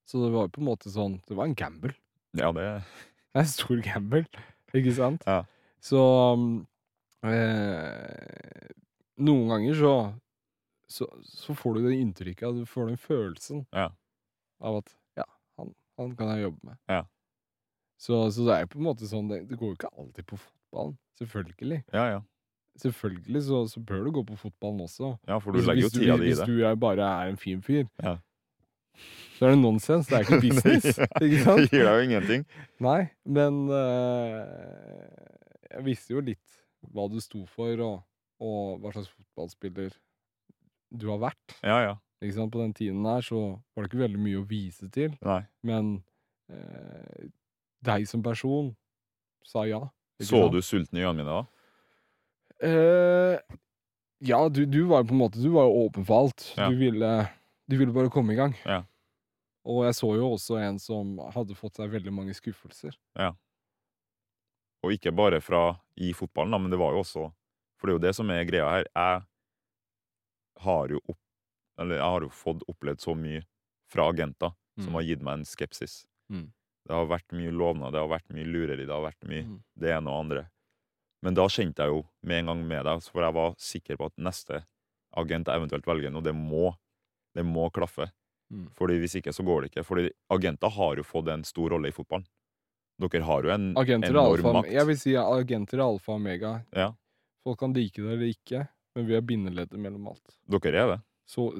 så det var jo på en måte sånn Det var en gamble. Ja, det Det er en stor gamble, ikke sant? Ja. Så eh, Noen ganger så, så Så får du det inntrykket, du får den følelsen Ja. av at ja, han, han kan jeg jobbe med. Ja. Så, så det er jo på en måte sånn Det, det går jo ikke alltid på fotballen. Selvfølgelig. Ja, ja. Selvfølgelig så, så bør du gå på fotballen også. ja for du Hvis, legger jo tida di i hvis du er bare er en fin fyr, Ja. så er det nonsens. Det er ikke business. ikke sant? Det gir deg jo ingenting. Nei, men øh, jeg visste jo litt hva du sto for, og, og hva slags fotballspiller du har vært. Ja, ja. Ikke sant? På den tiden der så var det ikke veldig mye å vise til, Nei. men eh, deg som person sa ja. Så sant? du sulten i øynene mine da? Uh, ja, du, du var jo på en måte Du var jo åpen for alt. Ja. Du, ville, du ville bare komme i gang. Ja. Og jeg så jo også en som hadde fått seg veldig mange skuffelser. Og ikke bare fra i fotballen, da, men det var jo også For det er jo det som er greia her. Jeg har jo opp, eller jeg har jo fått opplevd så mye fra agenter som Mm. har gitt meg en skepsis. Mm. Det har vært mye lovnad, det har vært mye lureri, det har vært mye Mm. det ene og andre. Men da kjente jeg jo med en gang med deg, for jeg var sikker på at neste agent jeg eventuelt velger nå, det må, det må klaffe. Mm. Fordi hvis ikke, så går det ikke. Fordi agenter har jo fått en stor rolle i fotballen. Dere har jo en Agenter er enorm alfa, makt. jeg vil si agenter er alfa og omega. Ja, Folk kan like det eller ikke, men vi er bindeleddet mellom alt. dere er det. Så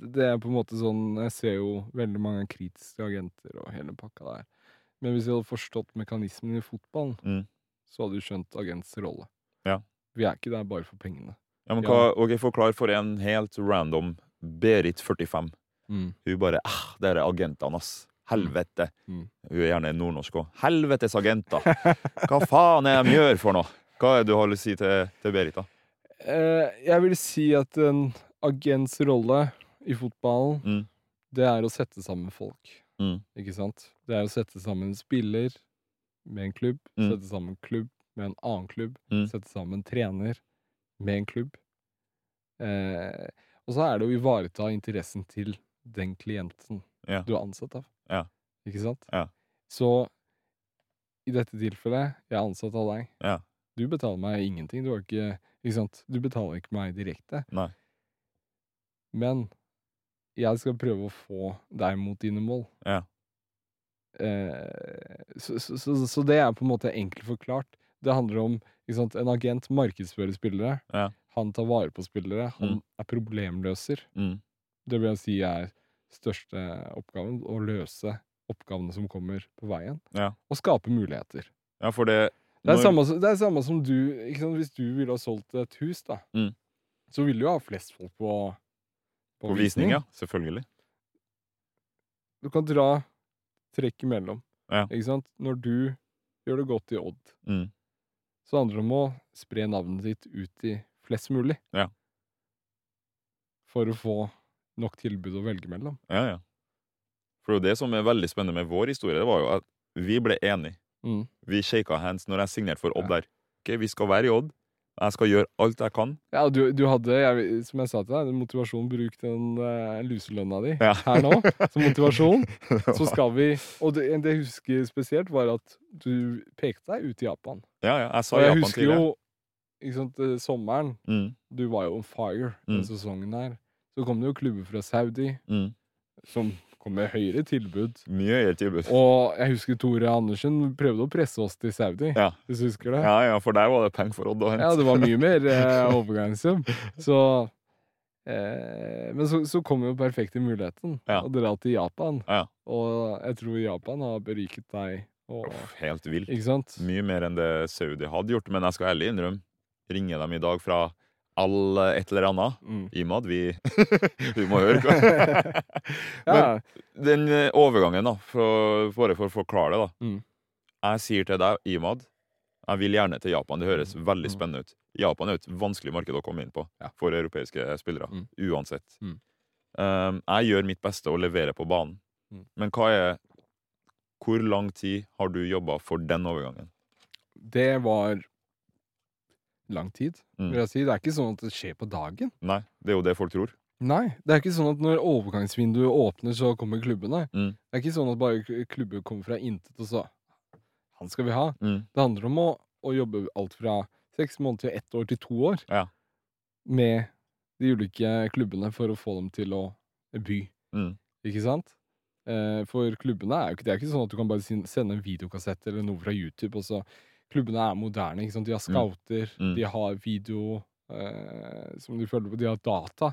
det er på en måte sånn Jeg ser jo veldig mange kritiske agenter og hele pakka der. Men hvis jeg hadde forstått mekanismen i fotballen, Mm. så hadde du skjønt agents rolle. Ja. Vi er ikke der bare for pengene. Ja, men hva, ok, Forklar for en helt random Berit 45. Mm. Hun bare ah, det er agentene, ass. Helvete. Mm. Hun er gjerne nordnorsk òg. Helvetes agenter! Hva faen er de gjør for noe? Hva er det du har lyst til å si til, til Berit, da? Eh, jeg vil si at en agents rolle i fotballen, Mm. det er å sette sammen folk. Mm. Ikke sant? Det er å sette sammen en spiller med en klubb, Mm. sette sammen en klubb med en annen klubb, Mm. sette sammen en trener med en klubb. Eh, og så er det å ivareta interessen til den klienten Ja. du er ansatt av. Ja. Ikke sant? Ja. Så i dette tilfellet, jeg er ansatt av deg. Ja. Du betaler meg ingenting. Du har ikke Ikke sant? Du betaler ikke meg direkte. Nei. Men jeg skal prøve å få deg mot dine mål. Ja. Eh, så, så, så, så det er på en måte enkelt forklart. Det handler om sant? En agent markedsfører spillere. Ja. Han tar vare på spillere. Han Mm. er problemløser. Mm. Det vil jeg si er største oppgaven. Å løse oppgavene som kommer på veien. Ja. Og skape muligheter. Ja, for det Det er, samme, det er samme som du sant? Hvis du ville ha solgt et hus, da, Mm. så ville du ha flest folk på, På visning, ja. Selvfølgelig. Du kan dra trekk imellom. Ja. Ikke sant? Når du gjør det godt i Odd, Mm. så handler det om å spre navnet ditt ut i flest mulig. Ja. For å få nok tilbud å velge mellom. Ja, ja. For det som er veldig spennende med vår historie, det var jo at vi ble enige. Mm. Vi shaka hands når jeg signerte for Odd Ja. der. Ok, vi skal være i Odd. Jeg skal gjøre alt jeg kan. Ja, du, du hadde, jeg, som jeg sa til deg, motivasjon. Bruk den uh, luselønna di Ja. her nå som motivasjon. Så skal vi Og det, det jeg husker spesielt, var at du pekte deg ut i Japan. Ja, ja. Jeg sa Og jeg Japan husker tidligere. jo ikke sant, eh, sommeren. Mm. Du var jo on fire den Mm. sesongen her. Så kom det jo klubber fra Saudi Mm. som kom med høyere tilbud. Mye høyere tilbud. Og jeg husker Tore Andersen prøvde å presse oss til Saudi, Ja. hvis du husker det? ja, ja, for der var det penger for Odd å hente. Ja, det var mye mer eh, overgangssum. Så eh, Men så, så kom jo perfekte muligheten Ja. å dra til Japan. Ja. Og jeg tror Japan har beriket deg. Og, Uff, helt vilt. Mye mer enn det Saudi hadde gjort. Men jeg skal ærlig innrømme, ringer dem i dag fra all et eller annet. Mm. Imad, vi, vi må høre. Ja. Den eh, overgangen, da, for, bare for å forklare det, da. Mm. Jeg sier til deg, Imad, jeg vil gjerne til Japan. Det høres veldig Mm. spennende ut. Japan er et vanskelig marked å komme inn på for europeiske spillere. Mm. Uansett. Mm. Um, jeg gjør mitt beste og leverer på banen. Mm. Men hva er Hvor lang tid har du jobba for den overgangen? Det var lang tid, Mm. vil jeg si. Det er ikke sånn at det skjer på dagen. Nei, det er jo det folk tror. Nei, det er ikke sånn at når overgangsvinduet åpner, så kommer klubbene. Mm. Det er ikke sånn at bare klubber kommer fra intet, og så Han skal vi ha. Mm. Det handler om å, å jobbe alt fra seks måneder til ett år til to år Ja. med de ulike klubbene for å få dem til å by. Mm. Ikke sant? Eh, for klubbene er jo ikke Det er ikke sånn at du kan bare sende en videokassett eller noe fra YouTube, og så Klubbene er moderne. ikke sant? De har scouter, Mm. de har video eh, som de følger på, de har data.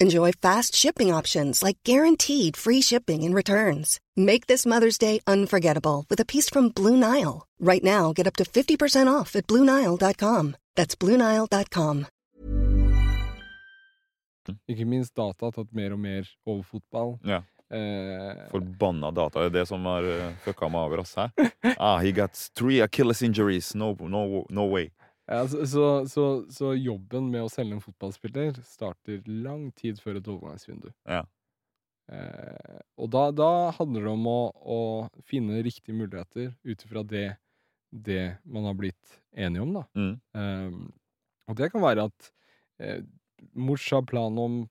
Enjoy fast shipping options like guaranteed free shipping and returns. Make this Mother's Day unforgettable with a piece from Blue Nile. Right now, get up to 50% off at BlueNile.com. That's BlueNile.com. Ikke minst data har tatt mer og mer over fotball. Ja. Eh, Forbanna data. Det er det som har uh, fucka meg over. ass, hæ? Ah, he got three Achilles injuries. No, no, no way. Ja, så, så, så, så jobben med å selge en fotballspiller starter lang tid før et overgangsvindu. Ja. Eh, og da, da handler det om å, å finne riktige muligheter ut ifra det, det man har blitt enige om, da. Mm. Eh, og det kan være at eh, Mors har plan om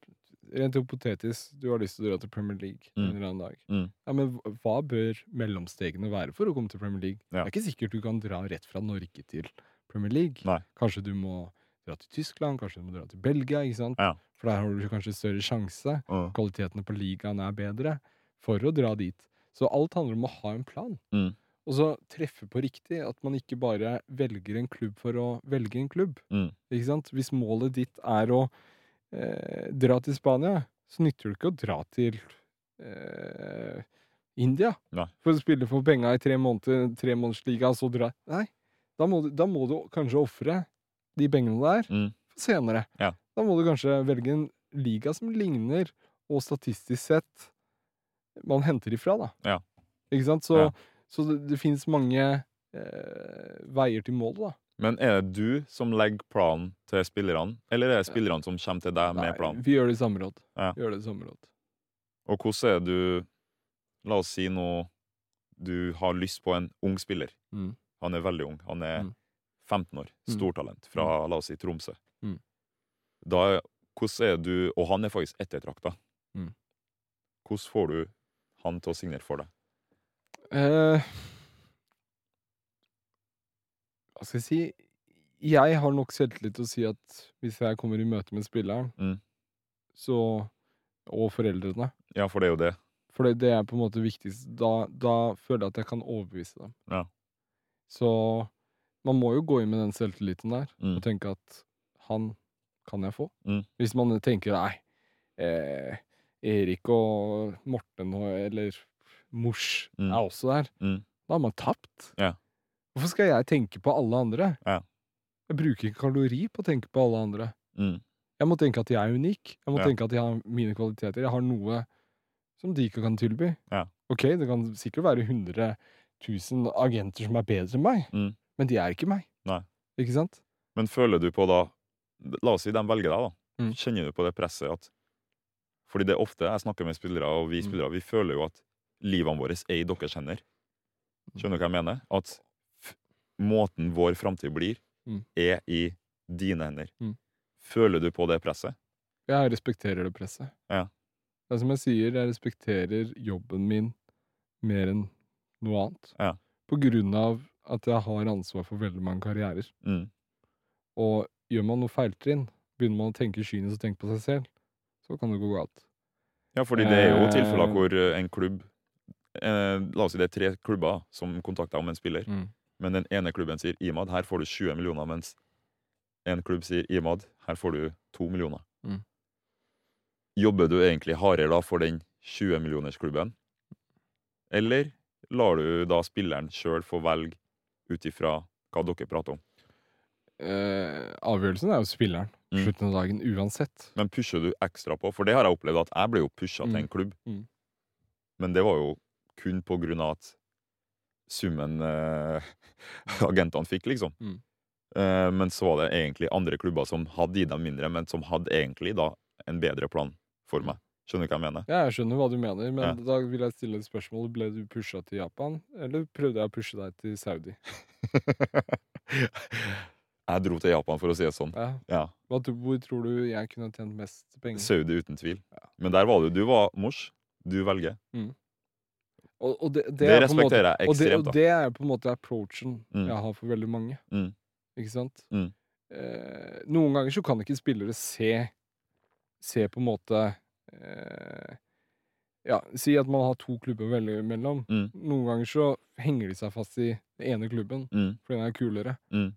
Rent hypotetisk, du har lyst til å dra til Premier League Mm. en eller annen dag. Mm. Ja, Men hva- bør mellomstegene være for å komme til Premier League? Ja. Det er ikke sikkert du kan dra rett fra Norge til Premier League. Nei. Kanskje du må dra til Tyskland, kanskje du må dra til Belgia, ikke sant? Ja. For der har du kanskje større sjanse. Mm. Kvalitetene på ligaen er bedre for å dra dit. Så alt handler om å ha en plan. Mm. Og så treffe på riktig. At man ikke bare velger en klubb for å velge en klubb. Mm. Ikke sant? Hvis målet ditt er å eh, dra til Spania, så nytter det ikke å dra til eh, India Nei. for å spille for penga i tre måneder, og så dra Nei. Da må, du, da må du kanskje ofre de pengene der Mm. senere. Ja. Da må du kanskje velge en liga som ligner, og statistisk sett man henter ifra, da. Ja. Ikke sant? Så, Ja. så det, det finnes mange eh, veier til målet, da. Men er det du som legger planen til spillerne, eller er det spillerne som kommer til deg med Nei, planen? vi gjør det i samråd. Ja. Vi gjør det i samråd. Og hvordan er du La oss si nå du har lyst på en ung spiller. Mm. Han er veldig ung. Han er Mm. 15 år. Mm. Stortalent fra, la oss si, Tromsø. Mm. Da, hvordan er du Og han er faktisk ettertrakta. Mm. Hvordan får du han til å signere for deg? Eh, hva skal jeg si? Jeg har nok selvtillit til å si at hvis jeg kommer i møte med spilleren, Mm. så Og foreldrene. Ja, for det er jo det. For det, det er på en måte viktigst. Da, da føler jeg at jeg kan overbevise dem. Ja. Så man må jo gå inn med den selvtilliten der Mm. og tenke at han kan jeg få. Mm. Hvis man tenker nei, eh, Erik og Morten og, eller Mors Mm. er også der, Mm. da har man tapt. Ja. Hvorfor skal jeg tenke på alle andre? Ja. Jeg bruker ikke kalori på å tenke på alle andre. Mm. Jeg må tenke at jeg er unik. Jeg må Ja. tenke at jeg har mine kvaliteter. Jeg har noe som de ikke kan tilby. Ja. Ok, det kan sikkert være 100 000 agenter som er bedre enn meg, Mm. men de er ikke meg. Nei. Ikke sant? Men føler du på da La oss si de velger deg, da. Mm. Kjenner du på det presset at Fordi det er ofte jeg snakker med spillere, og vi Mm. spillere, vi føler jo at livene våre er i deres hender. Skjønner du hva jeg mener? At måten vår framtid blir, Mm. er i dine hender. Mm. Føler du på det presset? Jeg respekterer det presset. Ja. Det er som jeg sier, jeg respekterer jobben min mer enn noe annet. Ja. På grunn av at jeg har ansvar for veldig mange karrierer. Mm. Og gjør man noe feiltrinn, begynner man å tenke kynisk og tenke på seg selv, så kan det gå galt. Ja, fordi det er jo Eh. tilfeller hvor eh, en klubb eh, La oss si det er tre klubber som kontakter om en spiller. Men den ene klubben sier Imad, her får du 20 millioner, mens en klubb sier Imad, her får du 2 millioner. Mm. Jobber du egentlig hardere da for den 20-millionersklubben? Eller lar du da spilleren sjøl få velge ut ifra hva dere prater om? Eh, avgjørelsen er jo spilleren. Mm. Slutten av dagen, uansett. Men pusher du ekstra på? For det har jeg opplevd at jeg ble jo pusha til Mm. en klubb. Mm. Men det var jo kun på grunn av at summen eh, agentene fikk, liksom. Mm. Eh, men så var det egentlig andre klubber som hadde gitt dem mindre, men som hadde egentlig da en bedre plan for meg. Skjønner du hva jeg mener? Ja, jeg skjønner hva du mener, men Ja. da vil jeg stille et spørsmål. Ble du pusha til Japan, eller prøvde jeg å pushe deg til Saudi? jeg dro til Japan, for å si det sånn. Ja. Ja, Hva, hvor tror du jeg kunne tjent mest penger? Saudi uten tvil. Men der var du. Du var mors. Du velger. Og, og det, det, Det er måte- respekterer jeg og det, ekstremt, og det er på en måte approachen Mm. jeg har for veldig mange. Mm. Ikke sant? Mm. Eh, noen ganger så kan ikke spillere se Se på en måte Ja, si at man har to klubber å velge mellom. Mm. Noen ganger så henger de seg fast i den ene klubben Mm. fordi den er kulere. Mm.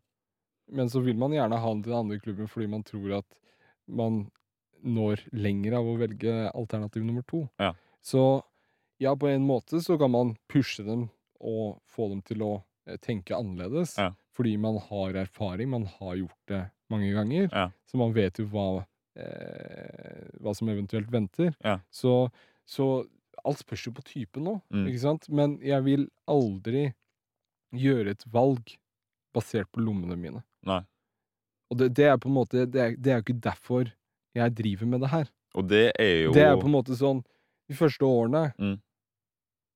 Men så vil man gjerne ha den til den andre klubben fordi man tror at man når lenger av å velge alternativ nummer to. Ja. Så ja, på en måte så kan man pushe dem og få dem til å eh, tenke annerledes. Ja. Fordi man har erfaring, man har gjort det mange ganger. Ja. Så man vet jo hva, eh, hva som eventuelt venter. Ja. Så, så alt spørs jo på typen nå, Mm. ikke sant? Men jeg vil aldri gjøre et valg basert på lommene mine. Nei. Og det, det er på en måte Det er, det er jo ikke derfor jeg driver med det her. Og det er jo Det er på en måte sånn De første årene Mm.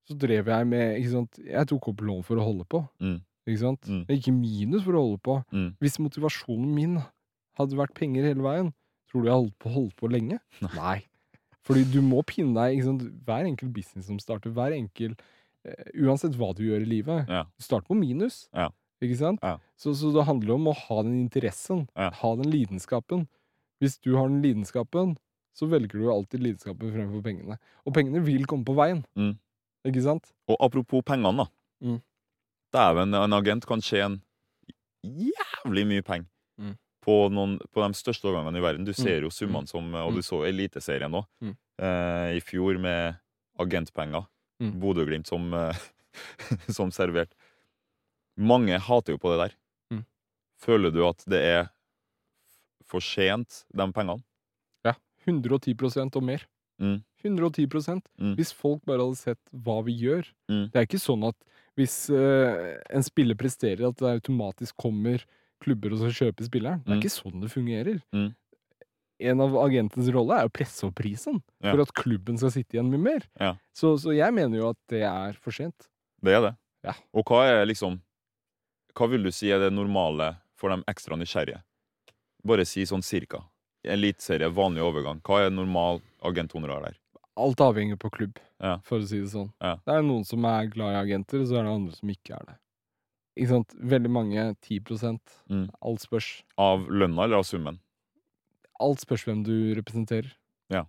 så drev jeg med ikke sant? Jeg tok opp lån for å holde på. Mm. Ikke sant? Mm. Jeg gikk i minus for å holde på. Mm. Hvis motivasjonen min hadde vært penger hele veien, tror du jeg holdt på, holdt på lenge? Nei. Fordi du må pinne deg ikke sant? Hver enkel business som starter, hver enkel uh, Uansett hva du gjør i livet, Ja. du starter på minus. Ja. Ikke sant? Ja. Så, så det handler om å ha den interessen, ha den lidenskapen. Hvis du har den lidenskapen, så velger du alltid lidenskapen fremfor pengene. Og pengene vil komme på veien. Mm. Ikke sant? Og apropos pengene, da. Mm. Dæven, en agent kan tjene jævlig mye penger. På, noen, på de største årgangene i verden. Du ser jo summene som Og du Mm. så Eliteserien nå, Mm. eh, i fjor, med agentpenger. Mm. Bodø-Glimt som, eh, som servert. Mange hater jo på det der. Mm. Føler du at det er for sent, de pengene? Ja. 110% og mer. Mm. 110 Mm. Hvis folk bare hadde sett hva vi gjør. Mm. Det er ikke sånn at hvis uh, en spiller presterer, at det automatisk kommer klubber og så kjøpe spilleren. Det er Mm. ikke sånn det fungerer. Mm. En av agentens rolle er å presse opp prisen Ja. for at klubben skal sitte igjen med mer. Ja. Så, så jeg mener jo at det er for sent. Det er det. Ja. Og hva er liksom Hva vil du si er det normale for de ekstra nysgjerrige? Bare si sånn cirka. Eliteserie, vanlig overgang. Hva er normal agenthonorar der? Alt avhenger på klubb, for å si det sånn. Det er noen som er glad i agenter, og så er det andre som ikke er det. Ikke sant? Veldig mange 10 Mm. Alt spørs. Av lønna eller av summen? Alt spørs hvem du representerer. Ja.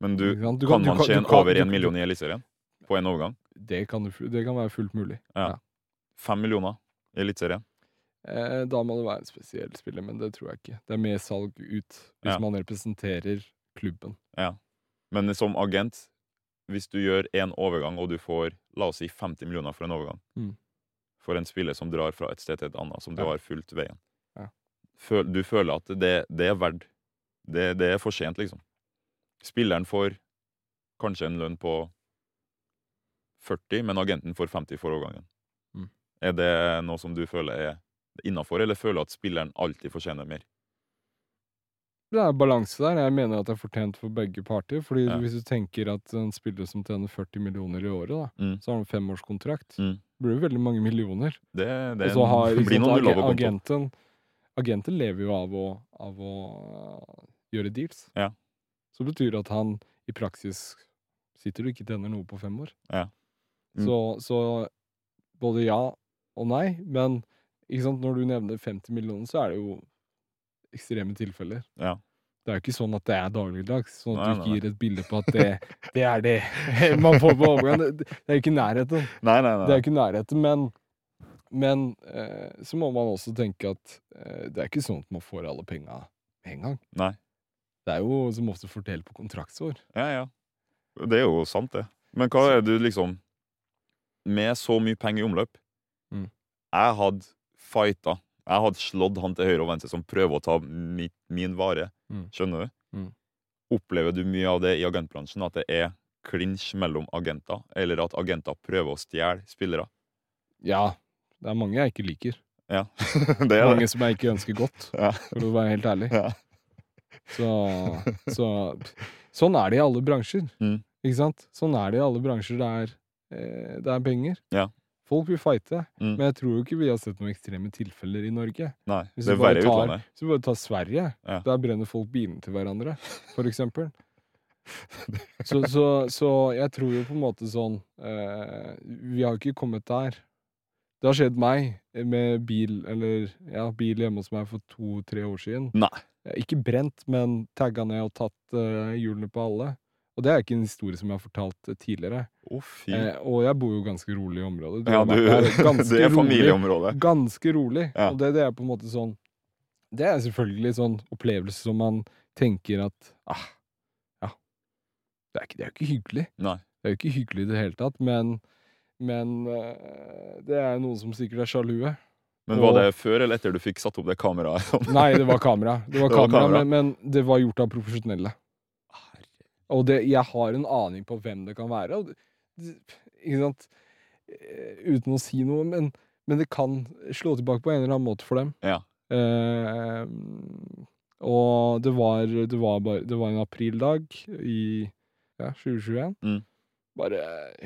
Men du, Du kan kan, man tjene over én million i Eliteserien? På en overgang? Det kan, du det kan være fullt mulig. Ja. Fem millioner i Eliteserien? Eh, da må det være en spesiell spiller, men det tror jeg ikke. Det er mer salg ut hvis Ja. man representerer klubben. Ja. Men som agent, hvis du gjør én overgang, og du får la oss si 50 millioner for en overgang Mm. For en spiller som drar fra et sted til et annet, som du har fulgt veien Ja. Føl, Du føler at det, det er verdt det, det er sent, liksom. Spilleren får kanskje en lønn på 40, men agenten får 50 for overgangen. Mm. Er det noe som du føler er innafor, eller føler at spilleren alltid fortjener mer? Det er balanse der. Jeg mener at det er fortjent for begge parter. Fordi Ja. hvis du tenker at en spiller som tjener 40 millioner i året, da, Mm. så har han femårskontrakt. Mm. Blir jo veldig mange millioner. Det, det Og så har blir sant, noen ag- agenten Agenten lever jo av å, av å uh, gjøre deals. Ja. Så betyr det at han i praksis sitter og ikke tjener noe på fem år. Ja. Mm. Så, så både ja og nei, men når du nevner 50 millioner, så er det jo ekstreme tilfeller. Ja. Det er jo ikke sånn at det er dagligdags, sånn at Nei, du ikke gir et bilde på at det, det er det man får på overgang. Det, det er jo ikke nærheten. Nei, nei, nei. Det er jo ikke nærheten, men, men eh, så må man også tenke at eh, det er ikke sånn at man får alle penga med en gang. Nei. Det er jo som ofte fordelt på kontraktsår. Ja, ja. Det er jo sant, det. Men hva er du liksom Med så mye penger i omløp Mm. Jeg hadde fighta. Jeg hadde slått han til høyre og venstre som prøver å ta min, min vare. Mm. Skjønner du? Mm. Opplever du mye av det i agentbransjen? At det er klinsj mellom agenter? Eller at agenter prøver å stjele spillere? Ja, det er mange jeg ikke liker. Ja, det er Mange det. som jeg ikke ønsker godt, Ja. for å være helt ærlig. Ja. Så, så Sånn er det i alle bransjer. Mm. Ikke sant? Sånn er det i alle bransjer der eh, det er penger. Ja. Folk vil fighte, Mm. men jeg tror jo ikke vi har sett noen ekstreme tilfeller i Norge. Nei, Hvis det er verre i utlandet. Hvis vi bare tar Sverige, Ja. der brenner folk bilene til hverandre, for eksempel. Så, så, så jeg tror jo på en måte sånn eh, Vi har ikke kommet der. Det har skjedd meg med bil, eller ja, bil hjemme hos meg for to-tre år siden. Nei. Ikke brent, men tagga ned og tatt eh, hjulene på alle. Og det er ikke en historie som jeg har fortalt eh, tidligere. Oh. Eh, og jeg bor jo ganske rolig i området. Du ja, du, det er rolig. familieområdet. Ganske rolig. Ja. Og det, det er på en måte sånn Det er selvfølgelig sånn opplevelse som man tenker at ah, ja, det er, ikke, det er jo ikke hyggelig. Nei. Det er jo ikke hyggelig i det hele tatt, men, men eh, det er noen som sikkert er sjalue. Men var det før eller etter du fikk satt opp det kameraet? Nei, det var kamera. Det var Det var kamera, kamera. Men, men det var gjort av profesjonelle. Og det, jeg har en aning på hvem det kan være. Det- ikke sant? Eh, Uten å si noe, men, men det kan slå tilbake på en eller annen måte for dem. Ja. Eh, og det var, det, var bare, det var en aprildag i ja, 2021. Mm. Bare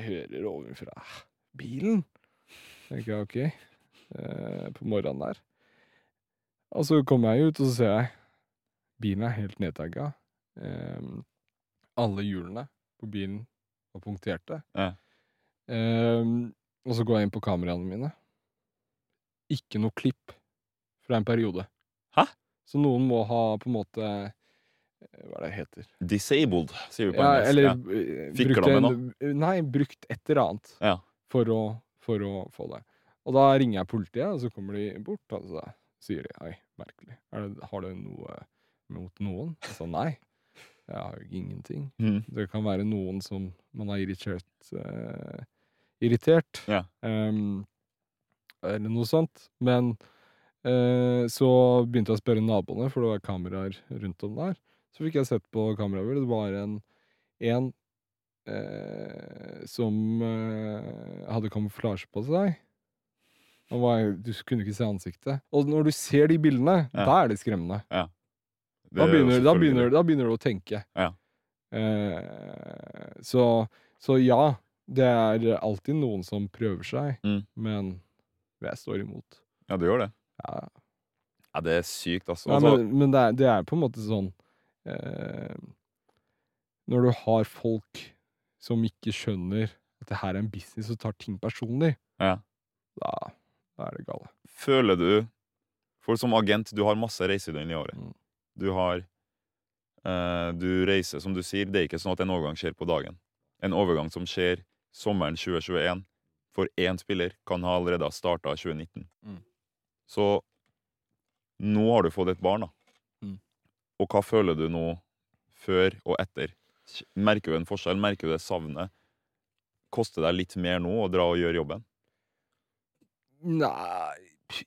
hører ovenfra bilen. Tenker jeg ok, eh, på morgenen der. Og så kommer jeg ut, og så ser jeg bilen er helt nedtagga. Eh, alle hjulene på bilen var punkterte. Ja. Um, og så går jeg inn på kameraene mine. Ikke noe klipp fra en periode. Hæ? Så noen må ha på en måte eh, Hva er det det heter? Disabled, sier vi på Ja, engelsk. eller ja. Fikk Fikla med Nei, brukt et eller annet Ja. for, å, for å få det. Og da ringer jeg politiet, og så kommer de bort, og så sier de 'hei, merkelig. Er det, har du noe mot noen? Jeg sa nei. Jeg har jo ingenting. Mm. Det kan være noen som man har irritert uh, Irritert. Ja. Um, eller noe sånt. Men uh, så begynte jeg å spørre naboene, for det var kameraer rundt om der. Så fikk jeg sett på kameraet. Det var en, en uh, som hadde kamuflasje på seg. Var, du kunne ikke se ansiktet. Og når du ser de bildene, Ja. da er det skremmende. Det Da er begynner, da, begynner, da begynner du å tenke. Ja. Eh, så, så ja, det er alltid noen som prøver seg, Mm. men jeg står imot. Ja, det gjør det. Ja, Ja, det er sykt, altså. ja, altså men, men det, er, det er på en måte sånn eh, Når du har folk som ikke skjønner at det her er en business og tar ting personlig, Ja. da, da er det gale. føler du For som agent, du har masse reisedøgn i året. Mm. Du har eh, Du reiser, som du sier, det er ikke sånn at en overgang skjer på dagen. En overgang som skjer sommeren 2021 for én spiller, kan ha allerede ha starta 2019. Mm. Så nå har du fått et barn, da. Mm. Og hva føler du nå, før og etter? Merker du en forskjell? Merker du det savnet? Koster det deg litt mer nå å dra og gjøre jobben? Nei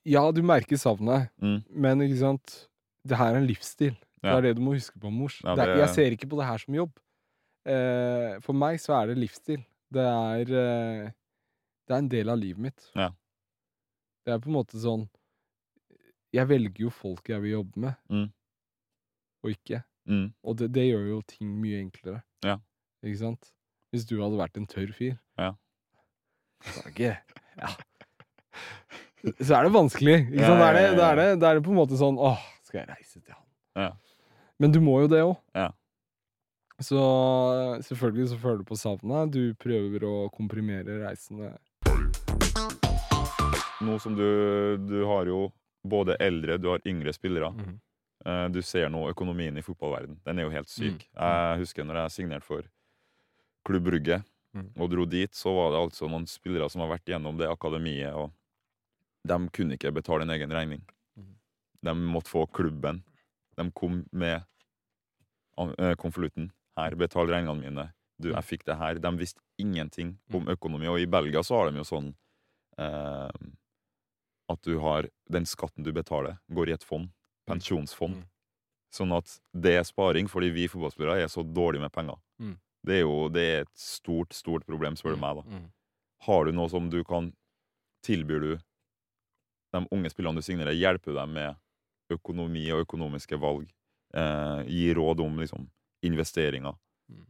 Ja, du merker savnet, Mm. men ikke sant Det her er en livsstil. Det er det du må huske på, mors. Ja, det jeg ser ikke på det her som jobb. Uh, for meg så er det livsstil. Det er uh, Det er en del av livet mitt. Ja. Det er på en måte sånn Jeg velger jo folk jeg vil jobbe med, Mm. og ikke. Mm. Og det, det gjør jo ting mye enklere. Ja. Ikke sant? Hvis du hadde vært en tørr fyr Ja. Så er det ikke Ja. Så er det vanskelig. Ikke sant? Da er er det på en måte sånn Åh, skal jeg reise til han? Ja. Men du må jo det òg. Ja. Så selvfølgelig så føler du på savnet. Du prøver å komprimere reisene. Nå som du, du har jo både eldre, du har yngre spillere. Mm. Du ser nå økonomien i fotballverden. Den er jo helt syk. Mm. Jeg husker når jeg signerte for Klubb Brugge Mm. og dro dit, så var det altså noen spillere som har vært gjennom det akademiet, og de kunne ikke betale en egen regning. De måtte få klubben. De kom med eh, konvolutten. Her, betal regningene mine. Du, jeg fikk det her. De visste ingenting om økonomi. Og i Belgia så har de jo sånn eh, at du har den skatten du betaler, går i et fond. Pensjonsfond. Mm. Sånn at det er sparing, fordi vi fotballspillere er så dårlige med penger. Mm. Det er jo det er et stort, stort problem, spør du meg. da. Har du noe som du kan Tilbyr du de unge spillerne du signerer, hjelper dem med økonomi og økonomiske valg? Eh, gi råd om liksom, investeringer? Mm.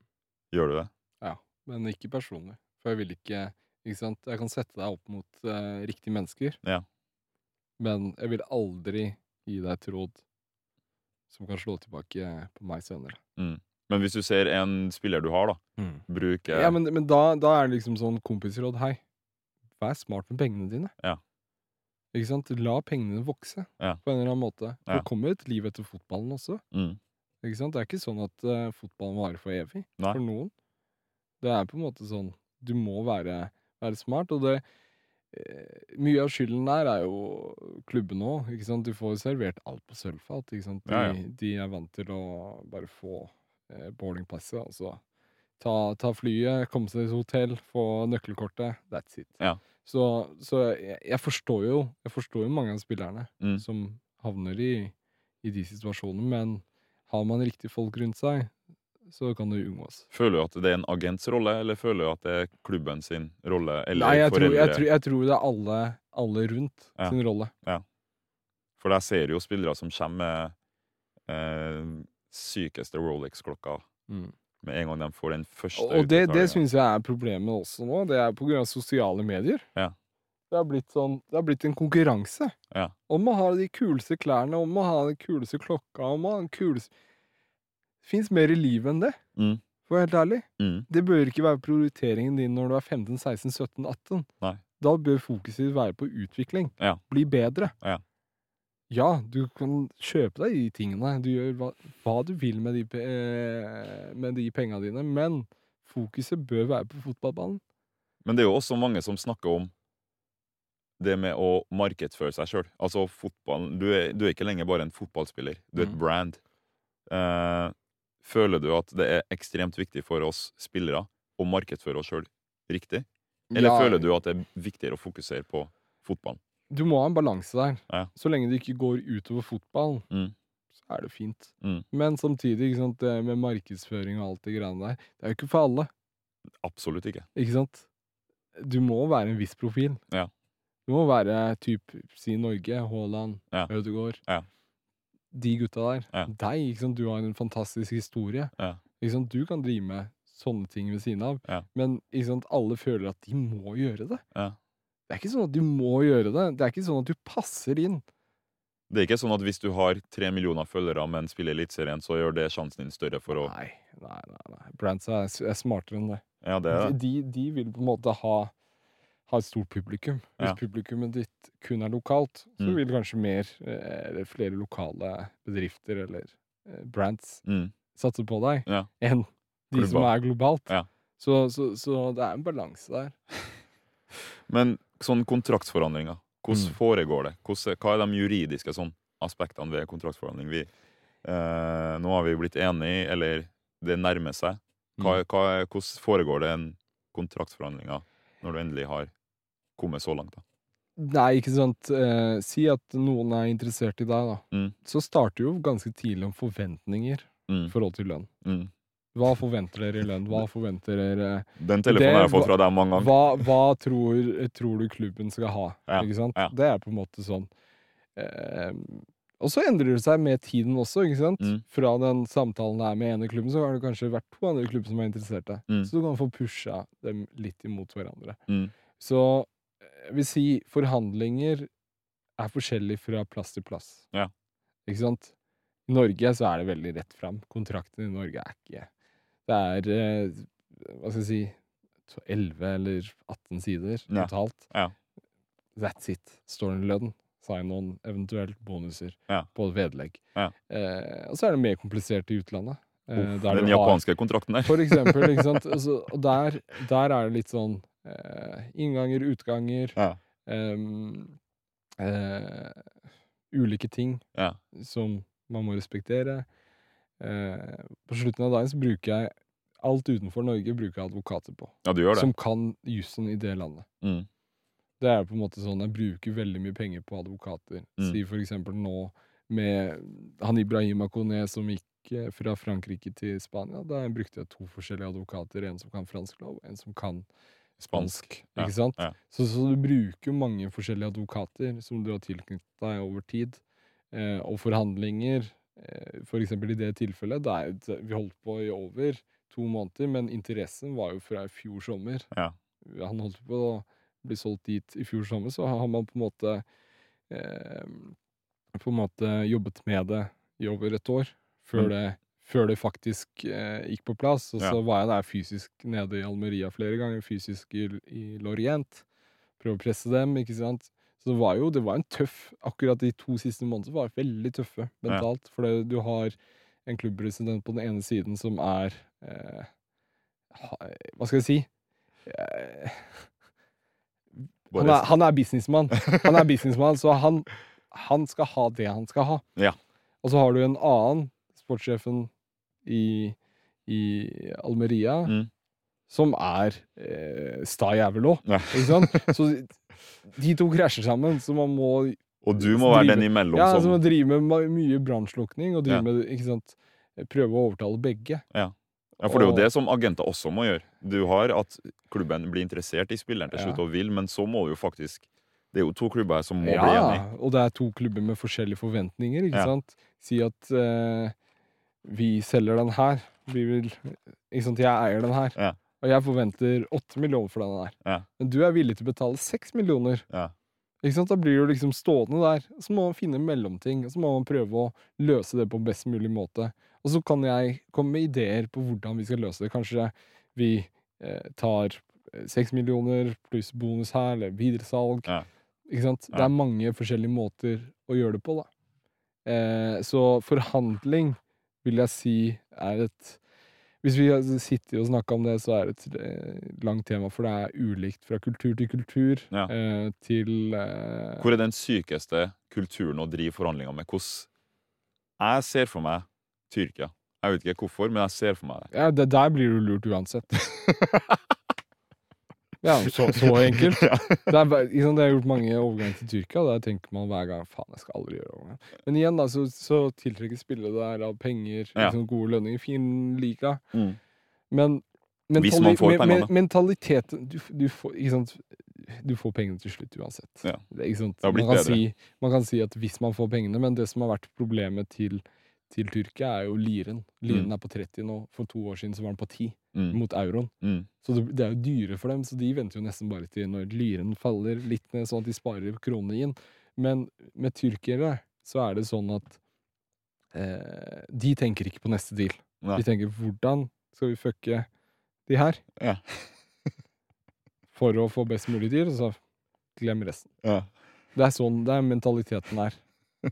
Gjør du det? Ja, men ikke personlig. For jeg vil ikke Ikke sant? Jeg kan sette deg opp mot eh, riktige mennesker, Ja. men jeg vil aldri gi deg et råd som kan slå tilbake på meg senere. Men hvis du ser en spiller du har, da, bruke Ja, men, men da, da er det liksom sånn kompisråd. Hei, vær smart med pengene dine. Ja. Ikke sant? La pengene vokse Ja. på en eller annen måte. Ja. Det kommer et liv etter fotballen også. mm, Ikke sant? Det er ikke sånn at uh, fotballen varer for evig Nei. for noen. Det er på en måte sånn Du må være, være smart, og det uh, Mye av skylden der er jo klubben òg. Du får servert alt på sølvfat. De, ja. de er vant til å bare få uh, boardingpasset, og så ta, ta flyet, komme seg til hotell, få nøkkelkortet. That's it. Ja. Så, så jeg, jeg forstår jo Jeg forstår jo mange av spillerne Mm. som havner i, i de situasjonene, men har man riktige folk rundt seg, så kan det unngås. Føler du at det er en agents rolle, eller føler du at det er klubben sin rolle? Eller Nei, jeg tror, jeg, tror, jeg tror det er alle, alle rundt Ja. sin rolle. Ja. For der ser jo spillere som kommer med eh, sykeste Rolex-klokka med en gang de får den første Og det, det syns jeg er problemet også nå. Det er av sosiale medier. Ja. Det har blitt sånn blitt en konkurranse Ja. om å ha de kuleste klærne, om å ha den kuleste klokka, om å ha den kuleste Det fins mer i livet enn det, Mm. for å være helt ærlig. Mm. Det bør ikke være prioriteringen din når du er 15, 16, 17, 18. Nei. Da bør fokuset ditt være på utvikling. Ja. Bli bedre. Ja. Ja, du kan kjøpe deg de tingene. Du gjør hva, hva du vil med de, pe- eh, med de penga dine, men fokuset bør være på fotballbanen. Men det er jo også mange som snakker om det med å markedsføre seg sjøl. Altså fotballen du du er ikke lenger bare en fotballspiller, du er et Mm. brand. Eh, føler du at det er ekstremt viktig for oss spillere å markedsføre oss sjøl riktig? Eller Ja, føler du at det er viktigere å fokusere på fotballen? Du må ha en balanse der. Ja. Så lenge det ikke går utover fotball, Mm. så er det fint. Mm. Men samtidig, sant, det med markedsføring og alt det greiene der, det er jo ikke for alle. Absolutt ikke. Ikke sant? Du må være en viss profil. Ja. Du må være typ, si Norge, Haaland, Ja. Ødegaard. Ja. De gutta der. Ja. Deg, ikke sant? Du har en fantastisk historie. Ja. Ikke sant? Du kan drive med sånne ting ved siden av. Ja. Men ikke sant? alle føler at de må gjøre det. Ja. Det er ikke sånn at du må gjøre det. Det er ikke sånn at du passer inn. Det er ikke sånn at hvis du har tre millioner følgere, men spiller Eliteserien, så gjør det sjansen din større for å Nei, nei, nei. nei. Brands er, er smartere enn det. Ja, det er det. De, de vil på en måte ha, ha et stort publikum. Hvis Ja. publikummet ditt kun er lokalt, så Mm. vil kanskje mer, eh, eller flere lokale bedrifter eller eh, brands Mm. satse på deg Ja. enn de som er globalt. Ja. Så, så, så det er en balanse der. Men sånn kontraktsforhandlinger, hvordan Mm. foregår det? Hvordan, hva er de juridiske sånn, aspektene ved kontraktsforhandling? Vi, eh, nå har vi blitt enige, eller det nærmer seg. Hva, Mm. hva, hvordan foregår det en kontraktsforhandlinger når du endelig har kommet så langt? da? Nei, ikke sant. Eh, si at noen er interessert i deg, da. Mm. Så starter jo ganske tidlig om forventninger i Mm. forhold til lønn. Mm. Hva forventer dere i lønn? Hva forventer dere Den telefonen har jeg fått fra deg mange ganger. Hva, hva tror, tror du klubben skal ha? Ja, Ikke sant? ja. Det er på en måte sånn. Eh, og så endrer det seg med tiden også, ikke sant? Mm. Fra den samtalen der med ene klubben, så har det kanskje vært to andre klubber som er interessert deg. Mm. Så du kan få pusha dem litt imot hverandre. Mm. Så jeg vil si forhandlinger er forskjellig fra plass til plass. Ja. Ikke sant? I Norge så er det veldig rett fram. Kontrakten i Norge er ikke Det er eh, Hva skal jeg si 11 eller 18 sider Ja. totalt. Ja. That's it. Står det en lønn, sign-on, eventuelt bonuser Ja. på vedlegg. Ja. Eh, og så er det mer komplisert i utlandet. eh, Uff, den du har- japanske kontrakten der. for eksempel, ikke sant. Altså, og der, der er det litt sånn eh, innganger, utganger, Ja. em, eh, ulike ting Ja. som man må respektere. Eh, på slutten av dagen så bruker jeg alt utenfor Norge bruker jeg advokater på. ja, du gjør det. Som kan jussen i det landet. Mm. Det er på en måte sånn, Jeg bruker veldig mye penger på advokater. Mm. Si for eksempel nå med han Ibrahim Akone som gikk eh, fra Frankrike til Spania. Da brukte jeg to forskjellige advokater. En som kan fransk lov, en som kan spansk. Ja, Ikke sant? ja. Så, så du bruker mange forskjellige advokater som du har tilknyttet deg over tid. Eh, og forhandlinger, eh, for eksempel i det tilfellet, det er, vi holdt på i over to måneder, men interessen var jo fra i fjor sommer. Ja. Han holdt på å bli solgt dit i fjor sommer, så har man på en måte eh, på en måte jobbet med det i over et år, før, Mm. det, før det faktisk eh, gikk på plass. Og så Ja. var jeg der fysisk nede i Almeria flere ganger, fysisk i, i Lorient. Prøve å presse dem, ikke sant. Så det var jo det var en tøff Akkurat de to siste månedene var veldig tøffe mentalt. For det, du har en klubbpresident på den ene siden som er eh, Hva skal jeg si? Eh, Han er, han er businessmann. Han er businessmann, så han, han skal ha det han skal ha. Ja. Og så har du en annen, sportssjefen i, i Almeria, Mm. som er eh, sta jævel òg. Ja. Ikke sant? Så de to krasjer sammen, så man må Og du må være drive- den imellom Ja, så som man driver med mye brannslukning, og driver Ja. med ikke sant? prøve å overtale begge. Ja, for det er jo det som agenter også må gjøre. Du har at klubben blir interessert i spilleren til Ja. slutt og vil, men så må du jo faktisk Det er jo to klubber som må bli Ja, enige. og det er to klubber med forskjellige forventninger, ikke Ja. sant? Si at uh, vi selger den her. Vi vil Ikke sant, jeg eier den her. Ja. Og jeg forventer åtte millioner for den her. Ja. Men du er villig til å betale seks millioner. Ja. Da blir du liksom stående der. Så må man finne mellomting. Og så må man prøve å løse det på best mulig måte. Og så kan jeg komme med ideer på hvordan vi skal løse det. Kanskje vi eh, tar eh, seks millioner pluss bonus her, eller videresalg. Ja. Ikke sant? Det er mange forskjellige måter å gjøre det på, da. Eh, så forhandling vil jeg si er et Hvis vi sitter og snakker om det, så er det et eh, langt tema, for det er ulikt fra kultur til kultur. Ja. Eh, til eh, Hvor er den sykeste kulturen å drive forhandlinger med? Hvordan Jeg ser for meg Tyrkia. Jeg vet ikke hvorfor, men jeg ser for meg det. Ja, det der blir du lurt uansett. ja, så, så enkelt. Det er, liksom, det, har gjort mange overganger til Tyrkia, og der tenker man hver gang faen, jeg skal aldri gjøre overgang. Men igjen, da, så, så tiltrekker spillet der av penger, Ja. liksom gode lønninger, fin liga. Mm. Men Hvis man får me- me- pengene. mentaliteten du, du, får, du får pengene til slutt uansett. Ja. Det, er man, kan si, man kan si at hvis man får pengene, men det som har vært problemet til, til Tyrkia, er jo liren. Liren Mm. er på 30 nå. For to år siden så var den på 10 Mm. mot euroen. Mm. Så det, det er jo dyre for dem, så de venter jo nesten bare til når lyren faller litt ned, sånn at de sparer kronene inn. Men med tyrkere så er det sånn at eh, de tenker ikke på neste deal. Nei. De tenker 'hvordan skal vi fucke de her?' Ja. For å få best mulig dyr, så glem resten. Ja. Det er sånn det er mentaliteten her.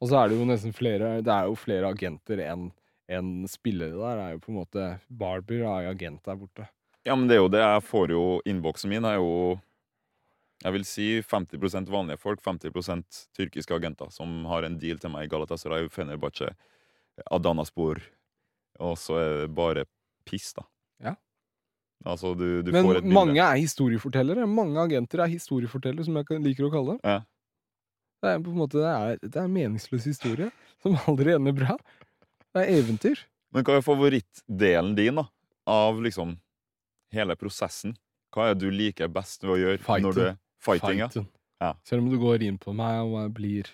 Og så er det jo nesten flere Det er jo flere agenter enn enn spillere der. Er jo på en måte Barber er agent der borte. Ja, men det er jo det. Jeg får jo Innboksen min er jo Jeg vil si 50% vanlige folk, 50% tyrkiske agenter som har en deal til meg i Galatasaray, Fenerbahçe, Adanaspor, og så er det bare piss, da. Ja. Altså, du, du Men får et bilde. mange er historiefortellere. Mange agenter er historiefortellere, som jeg liker å kalle dem. Ja. Det er på en måte det er, det er en meningsløs historie som aldri ender bra. Det er eventyr. Men hva er favorittdelen din da, av liksom hele prosessen? Hva er det du liker best ved å gjøre Fighten. når du er fighting? Ja? Selv om du går inn på meg og jeg blir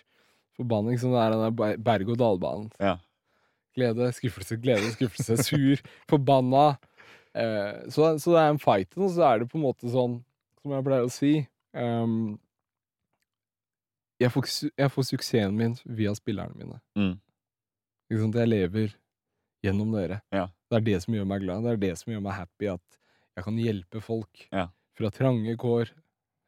forbanna. Liksom, det er den der berg-og-dal-banen. Ja. Glede, skuffelse, glede, skuffelse, sur, forbanna. Eh, så, så det er en fight, og så er det på en måte sånn, som jeg pleier å si um, jeg, får, jeg får suksessen min via spillerne mine. Mm. Jeg lever gjennom dere. Ja. Det er det som gjør meg glad. Det er det som gjør meg happy, at jeg kan hjelpe folk Ja. fra trange kår,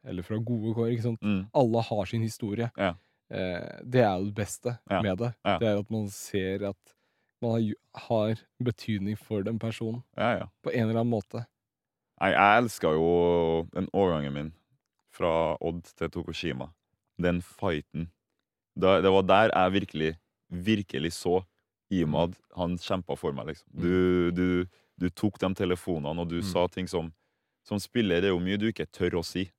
eller fra gode kår. ikke sant? Mm. Alle har sin historie. Ja. Eh, det er jo det beste med det. Det er at man ser at man har, betydning for den personen Ja, ja. på en eller annen måte. Nei, jeg elska jo den overgangen min fra Odd til Tokushima. Den fighten. Det, det var der jeg virkelig, virkelig så Imad. Han kjempa for meg, liksom. Du, du, du tok de telefonene, og du Mm. sa ting som Som spiller det er jo mye du ikke tør å si.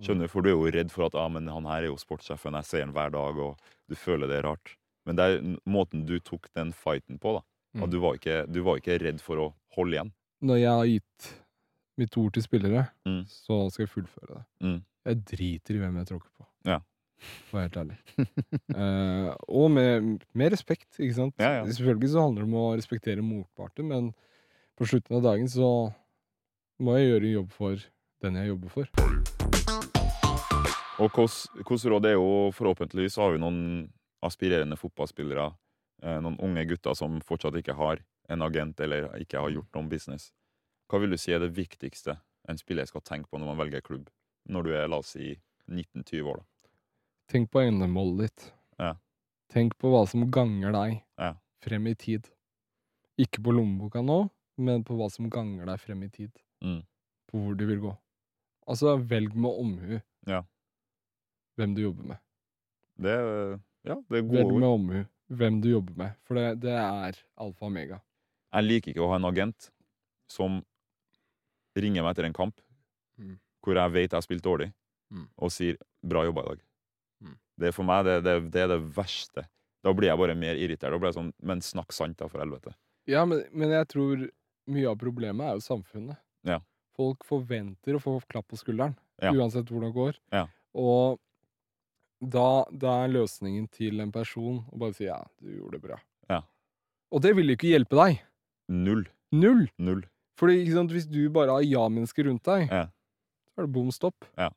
Skjønner du? For du er jo redd for at ah, men han her er jo sportssjefen, jeg ser han hver dag, og du føler det er rart. Men det er måten du tok den fighten på, da. At Mm. du, var ikke, du var ikke redd for å holde igjen. Når jeg har gitt mitt ord til spillere, Mm. så skal jeg fullføre det. Mm. Jeg driter i hvem jeg tråkker på. For å være helt ærlig. uh, og med, med respekt, ikke sant. Ja, ja. Selvfølgelig så handler det om å respektere motparten, men på slutten av dagen så må jeg gjøre en jobb for den jeg jobber for. Og hvilket råd er jo forhåpentligvis har vi noen aspirerende fotballspillere, eh, noen unge gutter som fortsatt ikke har en agent eller ikke har gjort noen business. Hva vil du si er det viktigste en spiller skal tenke på når man velger klubb, når du er la oss si 19-20 år? da? Tenk på endemålet ditt. Ja. Tenk på hva som ganger deg Ja. frem i tid. Ikke på lommeboka nå, men på hva som ganger deg frem i tid. Mm. På hvor du vil gå. Altså, velg med omhu Ja. hvem du jobber med. Det Ja, det er gode Velg ord. med omhu hvem du jobber med, for det, det er alfa og omega. Jeg liker ikke å ha en agent som ringer meg etter en kamp Mm. hvor jeg vet jeg har spilt dårlig, Mm. og sier 'bra jobba i dag'. Det er For meg det, det, det er det verste. Da blir jeg bare mer irritert. Da blir jeg sånn Men snakk sant, da, for helvete. Ja, men, men jeg tror mye av problemet er jo samfunnet. Ja. Folk forventer å få klapp på skulderen, Ja. uansett hvordan det går. Ja. Og da, da er løsningen til en person å bare si 'ja, du gjorde det bra'. Ja. Og det vil jo ikke hjelpe deg. Null. Null. Null. Fordi sant, hvis du bare har ja-mennesker rundt deg, Ja. så er det bom stopp. Ja.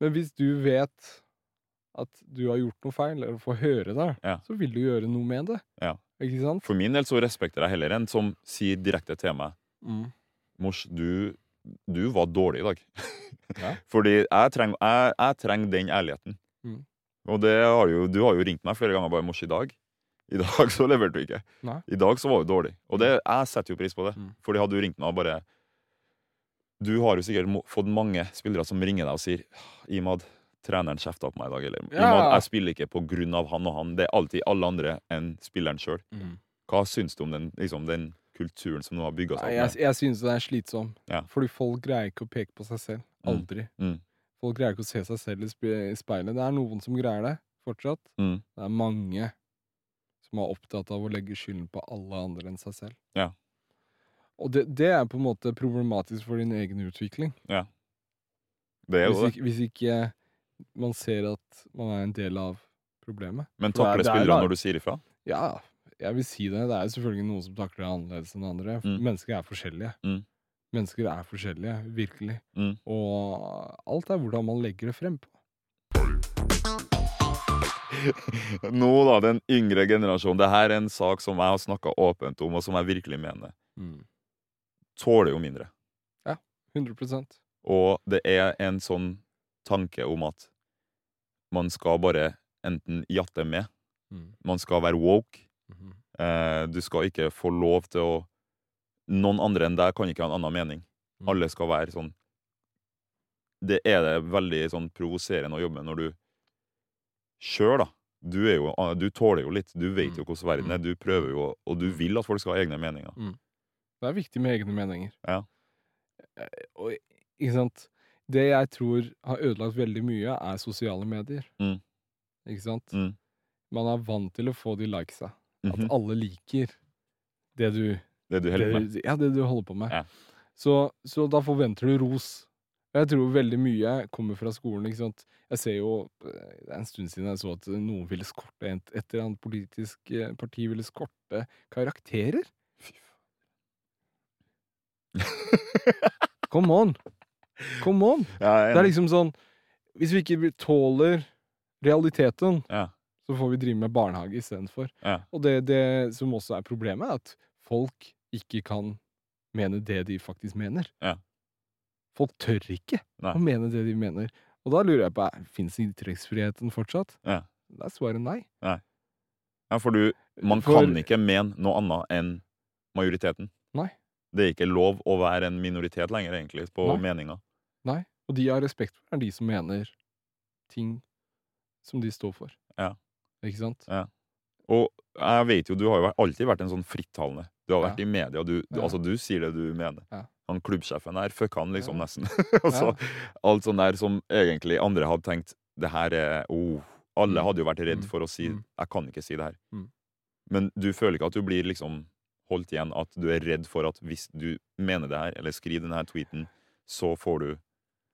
Men hvis du vet at du har gjort noe feil, eller får høre det, Ja. så vil du gjøre noe med det. Ja. Ikke sant? For min del så respekterer jeg heller en som sier direkte til meg Mm. Mors, du, du var dårlig i dag. Ja. Fordi jeg trenger jeg, jeg trenger den ærligheten. Mm. Og det har jo, du har jo ringt meg flere ganger bare Mors i dag. I dag så leverte du ikke. Nei. I dag så var du dårlig. Og det, jeg setter jo pris på det. Mm. Fordi hadde du ringt meg og bare Du har jo sikkert fått mange spillere som ringer deg og sier Imad, treneren kjefta på meg i dag. Eller Ja. Jeg spiller ikke på grunn av han og han. Det er alltid alle andre enn spilleren sjøl. Mm. Hva syns du om den, liksom, den kulturen som nå har bygga seg opp? Jeg, jeg synes det er slitsom. Ja. Fordi folk greier ikke å peke på seg selv. Mm. Aldri. Mm. Folk greier ikke å se seg selv i spe- i speilet. Det er noen som greier det, fortsatt. Mm. Det er mange som er opptatt av å legge skylden på alle andre enn seg selv. Ja. Og det, det er på en måte problematisk for din egen utvikling. Det er Hvis jo det. ikke, hvis ikke man ser at man er en del av problemet. Men er- takler det er spillerne når du sier ifra? Ja, jeg vil si det. Det er jo selvfølgelig noen som takler det annerledes enn andre. Mm. Mennesker er forskjellige. Mm. Mennesker er forskjellige, virkelig. Mm. Og alt er hvordan man legger det frem på. Nå, da, den yngre generasjonen. Det her er en sak som jeg har snakka åpent om, og som jeg virkelig mener. Tåler jo mindre. 100% Og det er en sånn tanke om at man skal bare enten jatte med, Mm. man skal være woke. Mhm. Eh, du skal ikke få lov til å Noen andre enn deg kan ikke ha en annen mening. Mm. Alle skal være sånn Det er det veldig sånn provoserende å jobbe med når du sjøl, da du, er jo, ah, du tåler jo litt. Du vet jo Mm. hvordan verden er. Du prøver jo, og du vil at folk skal ha egne meninger. Det er viktig med egne meninger. Ja. Eh, Og ikke sant Det jeg tror har ødelagt veldig mye, er sosiale medier. Mm. Ikke sant? Mm. Man er vant til å få de likesa. At Mhm. alle liker det du Det du holder med. ja, det du holder på med. Ja. Så, så da forventer du ros. Jeg tror veldig mye kommer fra skolen. ikke sant? Jeg ser jo, eh, Det er en stund siden jeg så at noen ville skorte et, et eller annet politisk eh, parti ville skorte karakterer. Come on! Come on! Ja, Det er liksom sånn Hvis vi ikke tåler realiteten, ja. så får vi drive med barnehage istedenfor. Ja. Og det, det som også er problemet, er at folk ikke kan mene det de faktisk mener. Ja. Folk tør ikke Nei. å mene det de mener. Og da lurer jeg på, fins ytringsfriheten fortsatt? Ja. Da er svaret nei. ja, for du Man For- kan ikke mene noe annet enn majoriteten. Nei. Det er ikke lov å være en minoritet lenger, egentlig, på Nei. meninga. Nei. Og de jeg har respekt for, er de som mener ting som de står for. Ja. Ikke sant? Og jeg vet jo, du har jo alltid vært en sånn frittalende. Du har Ja. vært i media, du, du, Ja. altså, du sier det du mener. Ja. Han klubbsjefen der, fuck han liksom Ja. nesten. altså, Alt sånn der som egentlig andre hadde tenkt, det her er oh. Alle Mm. hadde jo vært redd Mm. for å si, Mm. jeg kan ikke si det her. Mm. Men du føler ikke at du blir liksom holdt igjen, at du er redd for at hvis du mener det her, eller skriver denne tweeten, så får du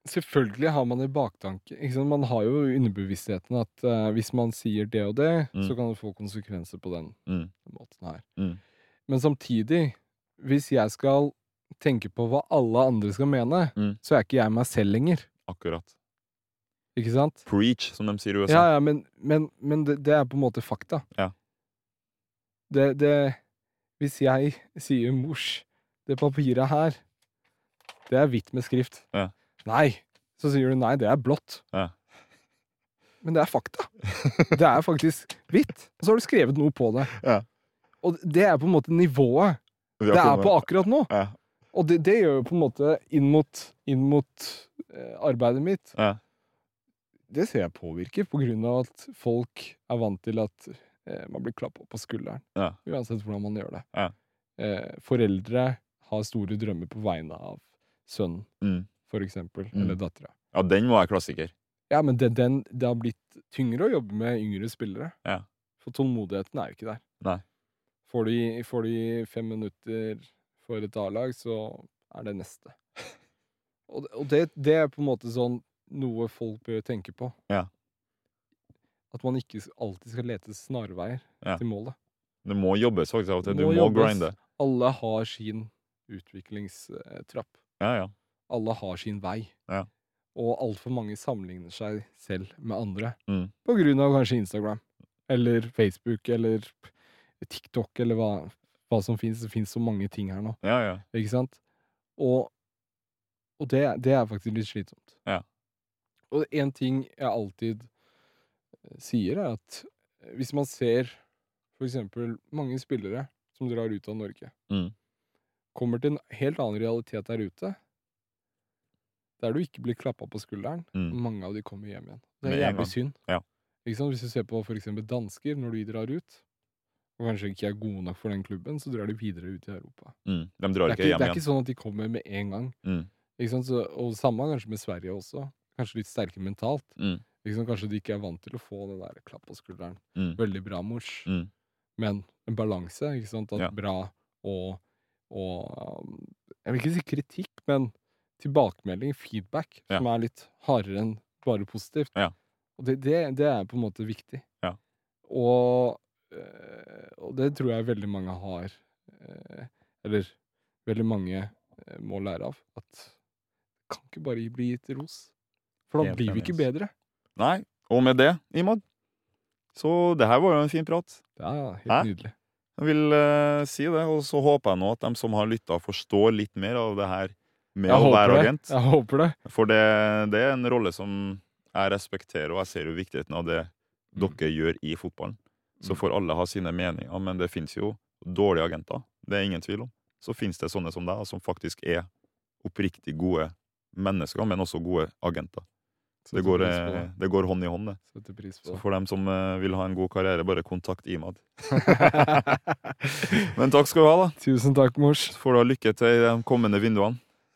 Selvfølgelig har man det i baktanke. Man har jo underbevisstheten at uh, hvis man sier det og det, Mm. så kan det få konsekvenser på den mm, måten her. Mm. Men samtidig, hvis jeg skal tenke på hva alle andre skal mene, Mm. så er ikke jeg meg selv lenger. akkurat Ikke sant? preach, som de sier i USA. Ja, ja, men, men, men det, det er på en måte fakta. Ja. Det, det Hvis jeg sier 'mors', det papiret her, det er hvitt med skrift. Ja. Nei. Så sier du nei, det er blått. Ja. Men det er fakta. Det er faktisk hvitt. Og så har du skrevet noe på det. Ja. Og det er på en måte nivået det er på akkurat nå. Ja. Og det, det gjør jo på en måte inn mot, inn mot eh, arbeidet mitt. Ja. Det ser jeg påvirker, på grunn av at folk er vant til at eh, man blir klappa på skulderen. Uansett hvordan man gjør det. Ja. Eh, foreldre har store drømmer på vegne av sønnen, Mm. For eksempel. Mm. Eller dattera. ja, den var klassiker. Ja, men den, den, det har blitt tyngre å jobbe med yngre spillere. Ja. For tålmodigheten er jo ikke der. Nei. Får de, får de fem minutter for et A-lag, så er det neste. Og, det- og det, det er på en måte sånn noe folk bør tenke på. Ja. At man ikke alltid skal lete snarveier Ja. til målet. Det må jobbes faktisk. Du Må må grinde. Alle har sin utviklingstrapp. Ja, ja. Alle har sin vei. Ja. Og altfor mange sammenligner seg selv med andre. Mm. På grunn av kanskje Instagram. Eller Facebook, eller TikTok, eller hva, hva som fins. Det fins så mange ting her nå. Ja, ja. Ikke sant? Og, og det, det er faktisk litt slitsomt. Ja. Og en ting jeg alltid eh, sier, er at hvis man ser for eksempel mange spillere som drar ut av Norge, Mm. kommer til en helt annen realitet der ute, der du ikke blir klappa på skulderen, Mm. mange av de kommer hjem igjen. Det er jævlig synd. Ja. Hvis du ser på eksempel dansker, når de drar ut, og kanskje ikke er gode nok for den klubben, så drar de videre ut i Europa. Mm. De Det drar er, ikke det er ikke sånn at de kommer med en gang. Mm. Så, og samme kanskje med Sverige også. Kanskje litt sterke mentalt. Mm. Kanskje de ikke er vant til å få det der klapp på skulderen. Mm. Veldig bra, mors. Mm. Men en balanse, ikke sant? At Ja. bra og, og um, Jeg vil ikke si kritikk, men tilbakemelding, feedback, Ja. som er litt hardere enn bare positivt. Ja. Og det, det, det er på en måte viktig. Ja. Og, øh, og det tror jeg veldig mange har øh, Eller veldig mange øh, må lære av. At det kan ikke bare bli gitt ros. For da Helt blir vi ikke bedre. Nei. Og med det, Imad, så det her var jo en fin prat. Er helt Hæ? nydelig. Jeg vil uh, si det, og så håper jeg nå at de som har lytta, forstår litt mer av det her med Jeg å være det. agent. Jeg håper det. For det, det er en rolle som jeg respekterer, og jeg ser jo viktigheten av det Mm. dere gjør i fotballen. Så Mm. får alle ha sine meninger, men det fins jo dårlige agenter. Det er ingen tvil om. Så fins det sånne som deg, som faktisk er oppriktig gode mennesker, men også gode agenter. Så det går, eh, det. går hånd i hånd, det. Så for dem som eh, vil ha en god karriere, bare kontakt Imad. Men takk skal du ha, da. Tusen takk, mors. Får du ha lykke til i de kommende vinduene.